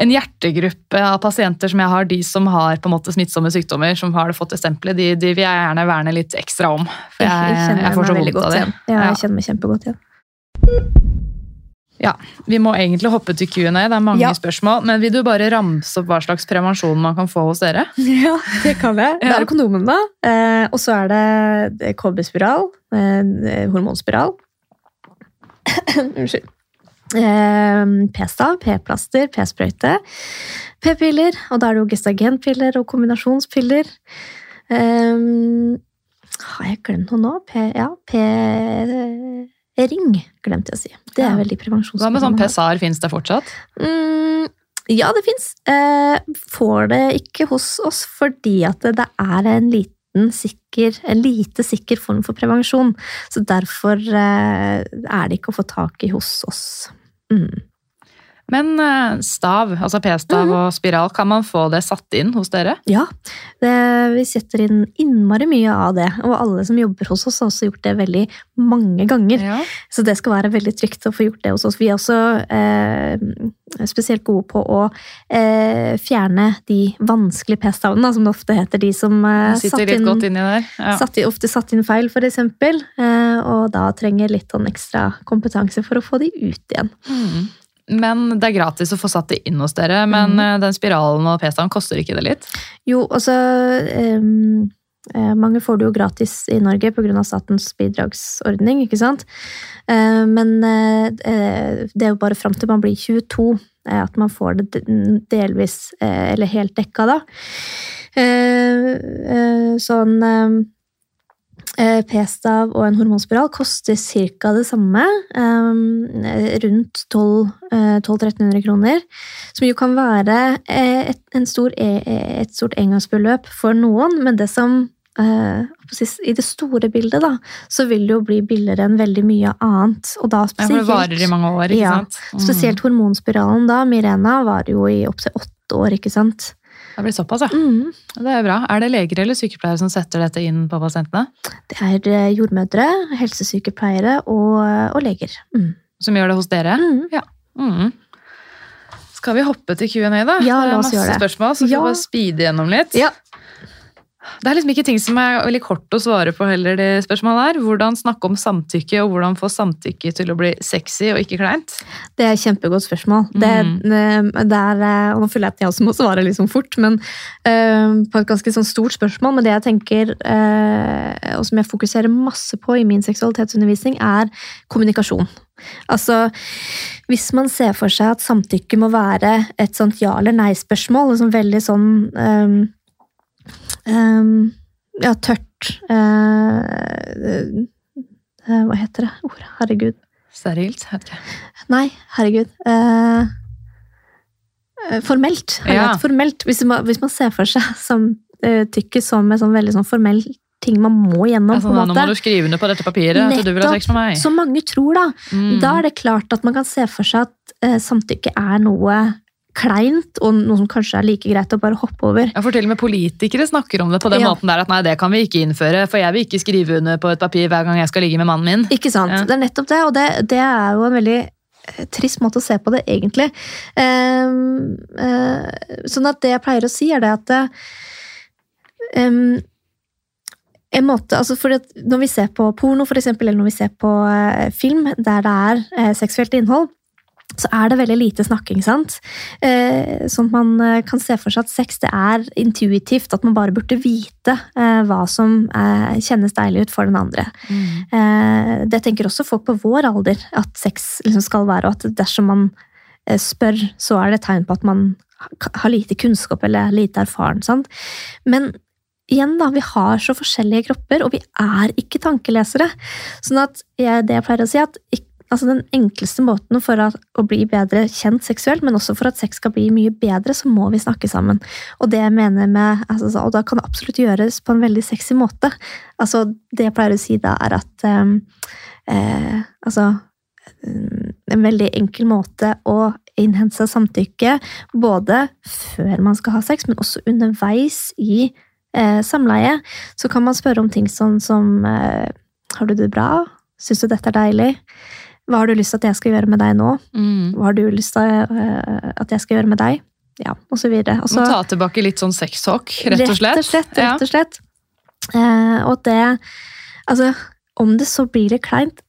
en hjertegruppe av pasienter som jeg har, de som har på en måte smittsomme sykdommer, som har fått det stempelet, de, de vil jeg gjerne verne litt ekstra om. For jeg, jeg, kjenner får så vondt av det. Ja. jeg kjenner meg kjempegodt igjen. Ja, Vi må egentlig hoppe til Q&A, det er mange Ja. spørsmål. Men vil du bare ramse opp hva slags prevensjon man kan få hos dere? Ja, det kan jeg. Det Ja. er kondomen, da. Eh, og så er det- kobberspiral, eh, hormonspiral. Unnskyld. Eh, P-stav, P-plaster, P-sprøyte, P-piller, og da er det jo gestagenpiller og kombinasjonspiller. Eh, har jeg glemt noe nå? P, ja, P-ring glemte jeg å si. Det er Ja. vel de Hva med sånn. PSAR, fins det fortsatt? Mm, ja, det fins. Eh, får det ikke hos oss fordi at det, det er en liten sikker, en lite sikker form for prevensjon. Så derfor eh, er det ikke å få tak i hos oss. Mm. Men eh, stav, altså p-stav Mhm. og spiral, kan man få det satt inn hos dere? Ja, det, vi setter inn innmari mye av det. Og alle som jobber hos oss, har også gjort det veldig mange ganger. Ja. Så det skal være veldig trygt å få gjort det hos oss. Vi er også eh, spesielt gode på å eh, fjerne de vanskelige p-stavene, som det ofte heter. De som eh, satt inn. Ja. satt ofte satt inn feil, eksempel. Eh, og da trenger litt sånn ekstra kompetanse for å få de ut igjen. Mm. Men det er gratis å få satt det inn hos dere. Men eh, den spiralen og p-staven koster ikke det litt? Jo, altså eh, Mange får det jo gratis i Norge pga. statens bidragsordning, ikke sant? Uh, men eh, det er jo bare fram til man blir 22 eh, at man får det delvis eller helt dekka, da. Sånn P-stav og en hormonspiral koster ca. det samme. eh, rundt 1200-1300 kroner. Som jo kan være eh, et, en stor, e- e- et stort engangsbeløp for noen, men det som eh, I det store bildet da, så vil det jo bli billigere enn veldig mye annet. Og da Ja, for det varer i mange år, ikke Ja, sant? Mm. spesielt hormonspiralen da, Mirena, varer jo i opptil åtte år, ikke sant? Det blir såpass, ja. Mm. Det er bra. Er det leger eller sykepleiere som setter dette inn på pasientene? Det er eh, jordmødre, helsesykepleiere og, og leger. Mm. Som gjør det hos dere? Mm. Mm. Skal vi hoppe til Q&A, da? Ja, det er masse gjøre det. spørsmål, så vi Ja. får bare speede gjennom litt. Ja. Det er liksom ikke ting som er veldig kort å svare på heller, det spørsmålet her. Hvordan snakke om samtykke, og hvordan få samtykke til å bli sexy og ikke kleint? Det er et kjempegodt spørsmål. Mm. Det, det er, eh, og nå føler jeg at jeg også må svare liksom fort, men eh, på et ganske sånn stort spørsmål. Men det jeg tenker, eh, og som jeg fokuserer masse på i min seksualitetsundervisning, er kommunikasjon. Altså, hvis man ser for seg at samtykke må være et sånt ja eller nei-spørsmål, liksom veldig sånn ehm, ehm, Ja, tørt uh, uh, Hva heter det ordet? Herregud. Sterilt? Vet ikke. Nei, herregud. Eh, formelt. Ja. Formelt. Hvis man, hvis man ser for seg samtykke som en sånn veldig sånn formell ting man må gjennom. Altså, nå må du skrive under på dette papiret at du vil ha sex med meg. Som mange tror, da. Mm. Da er det klart at man kan se for seg at eh, samtykke er noe kleint, og noe som kanskje er like greit å bare hoppe over. Ja, for til og med politikere snakker om det på den Ja. måten der at nei, det kan vi ikke innføre, for jeg vil ikke skrive under på et papir hver gang jeg skal ligge med mannen min. Ikke sant? Ja. Det er nettopp det, og det, det er jo en veldig eh, trist måte å se på det, egentlig. Ehm, uh, sånn at det jeg pleier å si, er det at eh, en måte, altså for Når vi ser på porno, for eksempel, eller når vi ser på film der det er seksuelt innhold, så er det veldig lite snakking. sant? Eh, sånn at man eh, kan se for seg at sex det er intuitivt, at man bare burde vite eh, hva som eh, kjennes deilig ut for den andre. Eh, det tenker også folk på vår alder at sex liksom skal være, og at dersom man eh, spør, så er det tegn på at man har lite kunnskap eller er lite erfaren. Sant? Men igjen, da, vi har så forskjellige kropper, og vi er ikke tankelesere. Sånn at jeg, det jeg pleier å si, at ikk- altså den enkleste måten for at, å bli bedre kjent seksuelt, men også for at sex skal bli mye bedre, så må vi snakke sammen. Og det jeg mener med, altså, så- og da kan det absolutt gjøres på en veldig sexy måte. Altså, det jeg pleier å si da, er at um, eh, altså mm, en veldig enkel måte å innhente samtykke, både før man skal ha sex, men også underveis i eh, samleie, så kan man spørre om ting sånn som eh, Har du det bra? Syns du dette er deilig? Hva har du lyst til at jeg skal gjøre med deg nå? Mm. Hva har du lyst til eh, at jeg skal gjøre med deg? Ja, og så videre. Og Må ta tilbake litt sånn sextalk, rett og slett. Rett og slett. Rett og slett. Eh, og det Altså, om det så blir det kleint,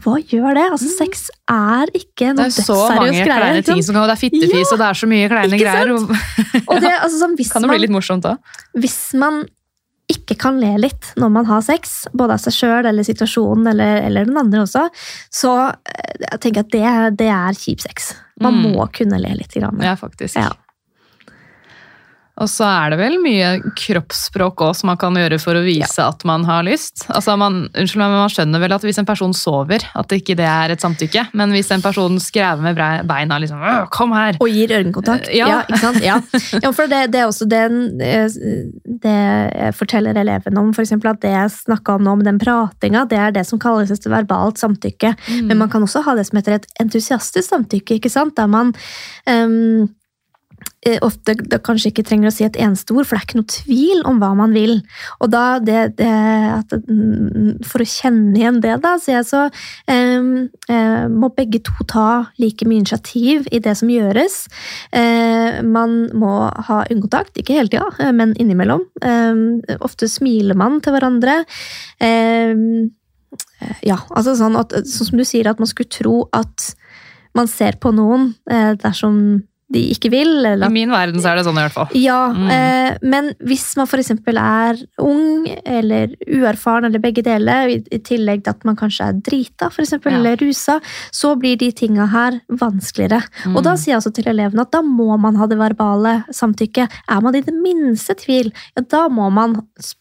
hva gjør det? Altså, Sex er ikke noe dødsseriøs greie. Det er så mange kleine ting som kan Det er fittefis, Ja, og det er så mye kleine greier. Og det, altså, sånn, hvis, kan det bli litt morsomt da? hvis man ikke kan le litt når man har sex, både av seg sjøl eller situasjonen eller, eller den andre også, så eh, jeg tenker jeg at det, det er kjip sex. Man Mm. må kunne le litt. Grann. Ja, faktisk. Ja. Og så er det vel mye kroppsspråk også som man kan gjøre for å vise at man har lyst. Altså man, unnskyld meg, men man skjønner vel at hvis en person sover, at ikke det er et samtykke. Men hvis en person skrever med beina liksom 'Kom her!' Og gir øyekontakt. Ja. Ja. ikke sant? Ja. ja, for det, det er også den, eh, det jeg forteller elevene om, eksempel at det jeg snakka om nå, med den pratinga, det er det som kalles et verbalt samtykke. Mm. Men man kan også ha det som heter et entusiastisk samtykke, ikke sant? der man eh, ofte da kanskje ikke trenger å si et eneste ord, for det er ikke noe tvil om hva man vil. Og da, det, det, at, mm, For å kjenne igjen det, da, så, jeg så ehm, eh, må begge to ta like mye initiativ i det som gjøres. Eh, man må ha øyekontakt, ikke hele tida, eh, men innimellom. Eh, ofte smiler man til hverandre. Eh, eh, ja, altså sånn, at, sånn som du sier, at man skulle tro at man ser på noen eh, dersom de ikke vil, eller I min verden så er det sånn i hvert fall. ja, Mm. eh, men hvis man f.eks. er ung eller uerfaren, eller begge deler, i, i tillegg til at man kanskje er drita for eksempel, Ja. eller rusa, så blir de tinga her vanskeligere. Mm. Og da sier jeg også til elevene at da må man ha det verbale samtykket. Er man i det minste tvil, ja, da må man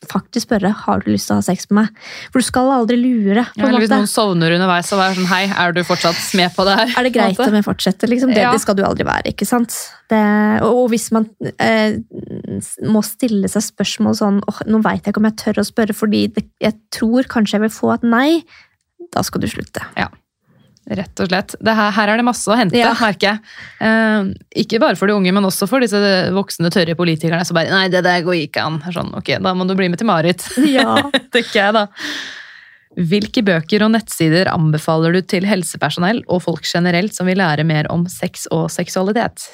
faktisk spørre har du lyst til å ha sex med meg. For du skal aldri lure. på Ja, eller hvis noen sovner underveis, og er sånn Hei, er du fortsatt med på det her? Er det greit om jeg fortsetter? Liksom? Det, det skal du aldri være. ikke sant? Det, og, hvis man eh, må stille seg spørsmål sånn oh, Nå veit jeg ikke om jeg tør å spørre, fordi det, jeg tror kanskje jeg vil få et nei. Da skal du slutte. Ja. Rett og slett. Det her, her er det masse å hente, Ja. merker jeg. Eh, ikke bare for de unge, men også for disse voksne, tørre politikerne som bare Nei, det der går ikke an. Sånn, ok, Da må du bli med til Marit, Ja. tenker jeg da. Hvilke bøker og nettsider anbefaler du til helsepersonell og folk generelt som vil lære mer om sex og seksualitet?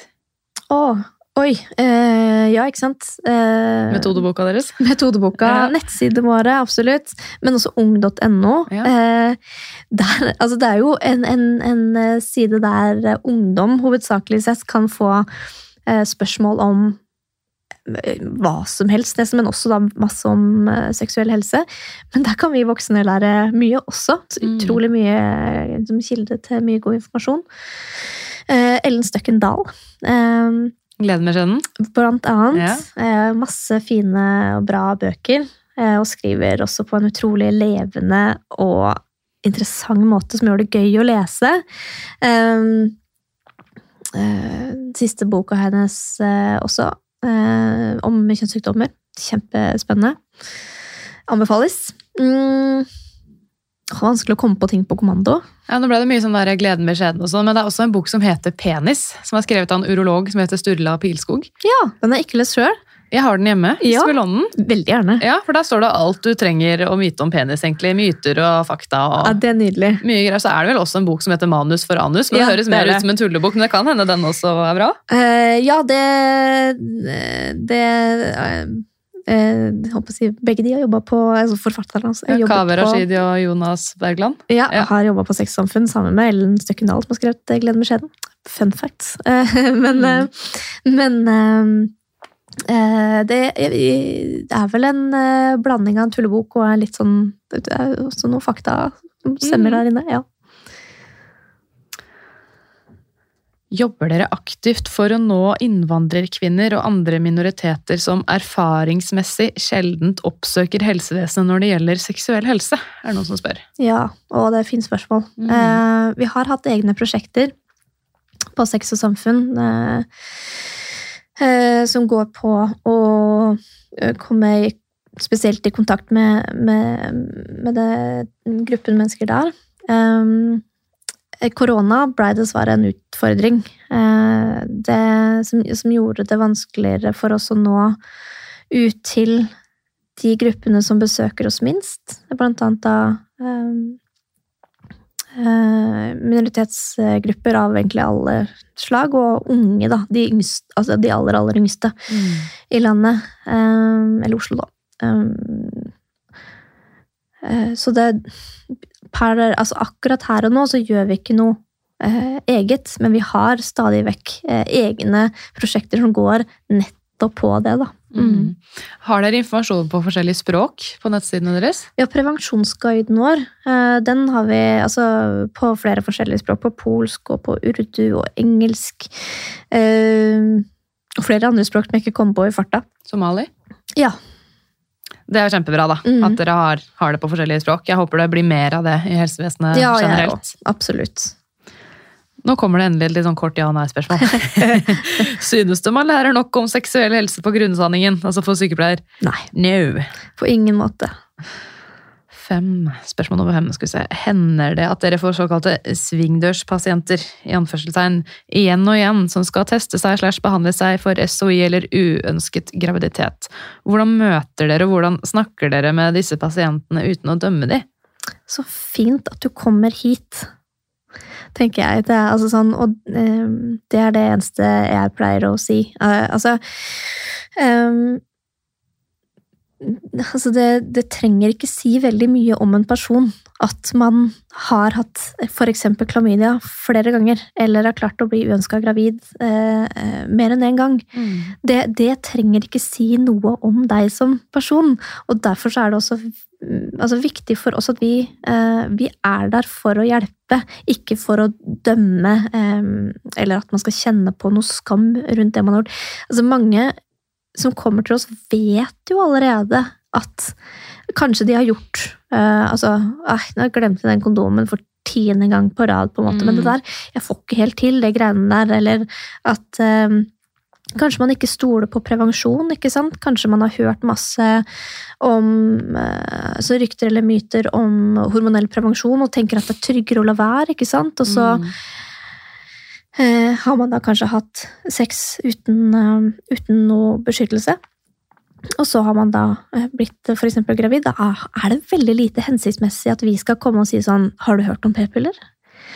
Åh, Oi. eh, ja, ikke sant. Eh, Metodeboka deres? Metodeboka. Ja. Nettsidene våre, absolutt. Men også ung.no. Ja. Eh, altså det er jo en, en, en eh, side der eh, ungdom hovedsakelig sett kan få eh, spørsmål om hva som helst, nesten, men også da masse om eh, seksuell helse. Men der kan vi voksne lære mye også. Så Mm. Utrolig mye eh, som kilde til mye god informasjon. Eh, Ellen Støkken Dahl. Gleder med skjønnen. blant annet. Ja. Masse fine og bra bøker. Og skriver også på en utrolig levende og interessant måte som gjør det gøy å lese. Eh, siste boka hennes også, eh, om kjønnssykdommer. Kjempespennende. Anbefales. Mm. Vanskelig å komme på ting på kommando. Ja, Nå ble det mye sånn der gleden med skjeden og sånn, men det er også en bok som heter Penis, som er skrevet av en urolog som heter Sturla Pilskog. Ja, Den er ikke lest sjøl. Jeg har den hjemme. Ja. Skulle låne den? Veldig gjerne. Ja, for der står det alt du trenger å vite om penis, egentlig. Myter og fakta og Ja, det er nydelig. mye greier. Så er det vel også en bok som heter Manus for anus, men Ja, det høres er mer det. ut som en tullebok, men det kan hende den også er bra. Uh, ja, det Det uh, eh, Jeg håper å si Begge de har jobba på altså Forfatterne Altså, jobbet Kaveh på- Rashidi og Jonas Bergland. Ja, Ja. har jobba på Sexsamfunn sammen med Ellen Støkkendal, som har skrevet eh, 'Gleden med skjeden'. Fun fact. Eh, men eh, men eh, eh, det, det er vel en eh, blanding av en tullebok og litt sånn Det er også noen fakta som stemmer Mm. der inne. ja. Jobber dere aktivt for å nå innvandrerkvinner og andre minoriteter som erfaringsmessig sjeldent oppsøker helsevesenet når det gjelder seksuell helse? Er det noen som spør? Ja, og det er et fint spørsmål. Mm. Eh, vi har hatt egne prosjekter på Sex og samfunn eh, eh, som går på å eh, komme spesielt i kontakt med, med, med det, gruppen mennesker der. Um, Korona ble dessverre en utfordring. Eh, det, som, som gjorde det vanskeligere for oss å nå ut til de gruppene som besøker oss minst. Blant annet da eh, minoritetsgrupper av egentlig alle slag, og unge, da. De, yngste, altså de aller, aller yngste i landet. Um, eller Oslo, da. Eh, så det per, altså Akkurat her og nå så gjør vi ikke noe eh, eget, men vi har stadig vekk eh, egne prosjekter som går nettopp på det, da. Mm. Har dere informasjon på forskjellige språk på nettsidene deres? Ja, prevensjonsguiden vår, eh, den har vi altså, på flere forskjellige språk. På polsk og på urdu og engelsk. eh, Og flere andre språk som jeg ikke kom på i farta. Somali? Ja. Det er kjempebra, da. Mm. At dere har, har det på forskjellige språk. Jeg håper det blir mer av det i helsevesenet ja generelt. Ja, Absolutt. Nå kommer det endelig et litt sånn kort ja- og nei-spørsmål. Synes du man lærer nok om seksuell helse på grunnsanningen? altså for sykepleier? Nei, No. på ingen måte. Fem. Spørsmål nummer fem. Skal vi se. Hender det at dere får såkalte svingdørspasienter i anførselstegn, igjen og igjen, som skal teste seg slash behandle seg for SOI eller uønsket graviditet? Hvordan møter dere, og hvordan snakker dere med disse pasientene uten å dømme de? Så fint at du kommer hit, tenker jeg. Det er, altså sånn, og um, det er det eneste jeg pleier å si. Uh, altså ehm, altså det, det trenger ikke si veldig mye om en person at man har hatt f.eks. klamydia flere ganger, eller har klart å bli uønska gravid eh, eh, mer enn én en gang. Det, det trenger ikke si noe om deg som person, og derfor så er det også mm, altså, viktig for oss at vi, eh, vi er der for å hjelpe, ikke for å dømme, eh, eller at man skal kjenne på noe skam rundt det man har gjort. Altså, mange som kommer til oss, vet jo allerede at kanskje de har gjort uh, altså, eh, Nå glemte jeg den kondomen for tiende gang på rad, på en måte, men det Mm. der Jeg får ikke helt til det greiene der, eller at uh, Kanskje man ikke stoler på prevensjon, ikke sant? Kanskje man har hørt masse om eh, altså rykter eller myter om hormonell prevensjon og tenker at det er tryggere å la være, ikke sant? Og så Mm. Eh, har man da kanskje hatt sex uten, eh, uten noe beskyttelse. Og så har man da eh, blitt for eksempel gravid. Da er det veldig lite hensiktsmessig at vi skal komme og si sånn Har du hørt om p-piller?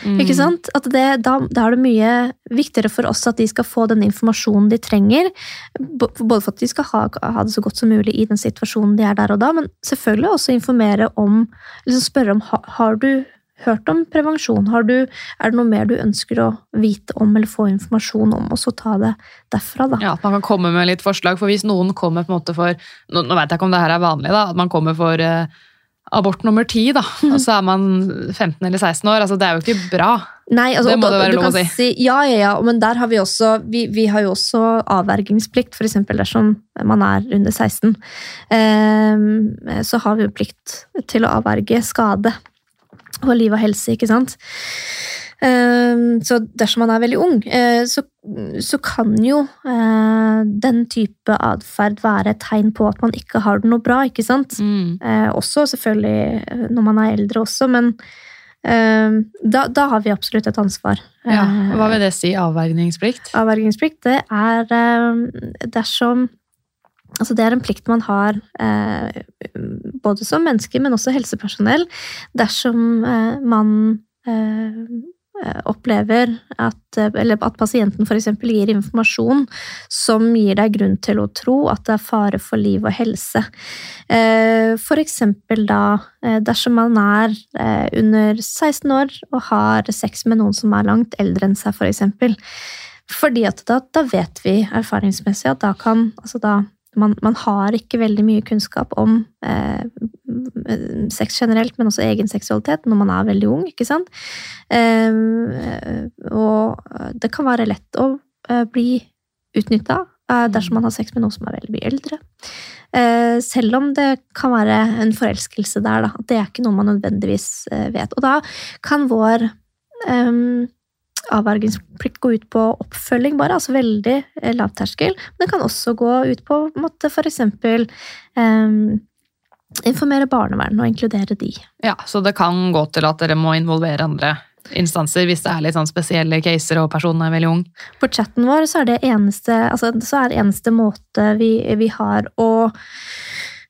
Ikke sant? At det, da, da er det mye viktigere for oss at de skal få den informasjonen de trenger. Både for at de skal ha, ha det så godt som mulig i den situasjonen de er der og da, men selvfølgelig også informere om liksom Spørre om ha- har du hørt om prevensjon. Har du, er det noe mer du ønsker å vite om eller få informasjon om, og så ta det derfra, da. Ja, At man kan komme med litt forslag. For hvis noen kommer på en måte for Nå, nå vet jeg ikke om det her er vanlig, da. At man kommer for eh, abort nummer ti, da. Og så er man 15 eller 16 år. altså Det er jo ikke bra. Nei, altså, Det må det være lov å kan si. Ja, ja, ja, men der har vi også vi, vi har jo også avvergingsplikt, f.eks. dersom man er under 16. Ehm, så har vi jo plikt til å avverge skade på liv og helse, ikke sant. Ehm, så dersom man er veldig ung, eh, så, så kan jo eh, den type atferd være et tegn på at man ikke har det noe bra, ikke sant. Mm. Eh, også selvfølgelig når man er eldre også, men eh, da, da har vi absolutt et ansvar. Ja, Hva vil det si, avvergningsplikt? Avvergingsplikt, det er eh, dersom Altså det er en plikt man har eh, både som menneske, men også helsepersonell, dersom eh, man eh, eh, opplever at, eh, eller at pasienten f.eks. gir informasjon som gir deg grunn til å tro at det er fare for liv og helse. F.eks. da dersom man er under 16 år og har sex med noen som er langt eldre enn seg, f.eks. Fordi at da, da vet vi erfaringsmessig at da kan altså da, man, man har ikke veldig mye kunnskap om eh, sex generelt, men også egen seksualitet når man er veldig ung, ikke sant? Eh, og det kan være lett å eh, bli utnytta eh, dersom man har sex med noen som er veldig mye eldre. Eh, selv om det kan være en forelskelse der, da. Det er ikke noe man nødvendigvis eh, vet. Og da kan vår eh, avvergingsplikt gå ut på oppfølging, bare, altså veldig eh, lavterskel. Men det kan også gå ut på, på måte, for eksempel um, informere barnevernet og inkludere de. Ja, Så det kan gå til at dere må involvere andre instanser hvis det er litt sånn spesielle caser og personen er veldig ung? På chatten vår så er det eneste, altså, så er det eneste måte vi, vi har å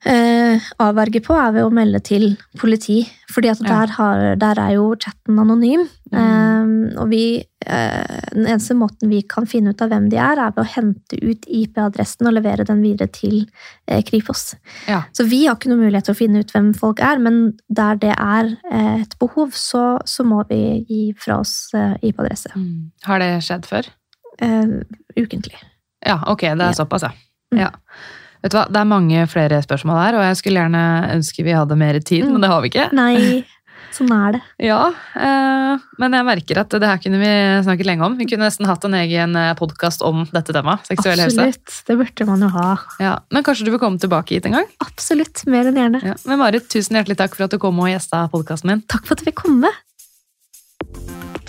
eh, avverge på, er ved å melde til politi. Fordi at Ja. der, har, der er jo chatten anonym. Eh, og vi, eh, den eneste måten vi kan finne ut av hvem de er, er ved å hente ut IP-adressen og levere den videre til eh, Kripos. Ja. Så vi har ikke noen mulighet til å finne ut hvem folk er, men der det er eh, et behov, så, så må vi gi fra oss eh, IP-adresse. Mm. Har det skjedd før? Eh, ukentlig. Ja, ok, det er Ja. såpass, ja. Mm. ja. Vet du hva, Det er mange flere spørsmål her, og jeg skulle gjerne ønske vi hadde mer tid, Mm. men det har vi ikke. Nei, sånn er det. Ja, eh, Men jeg merker at det her kunne vi snakket lenge om. Vi kunne nesten hatt en egen podkast om dette temaet. Seksuell helse. Absolutt. Det burde man jo ha. Ja, Men kanskje du vil komme tilbake hit en gang? Absolutt. Mer enn gjerne. Ja. Men Marit, tusen hjertelig takk for at du kom og gjesta podkasten min. Takk for at du fikk komme.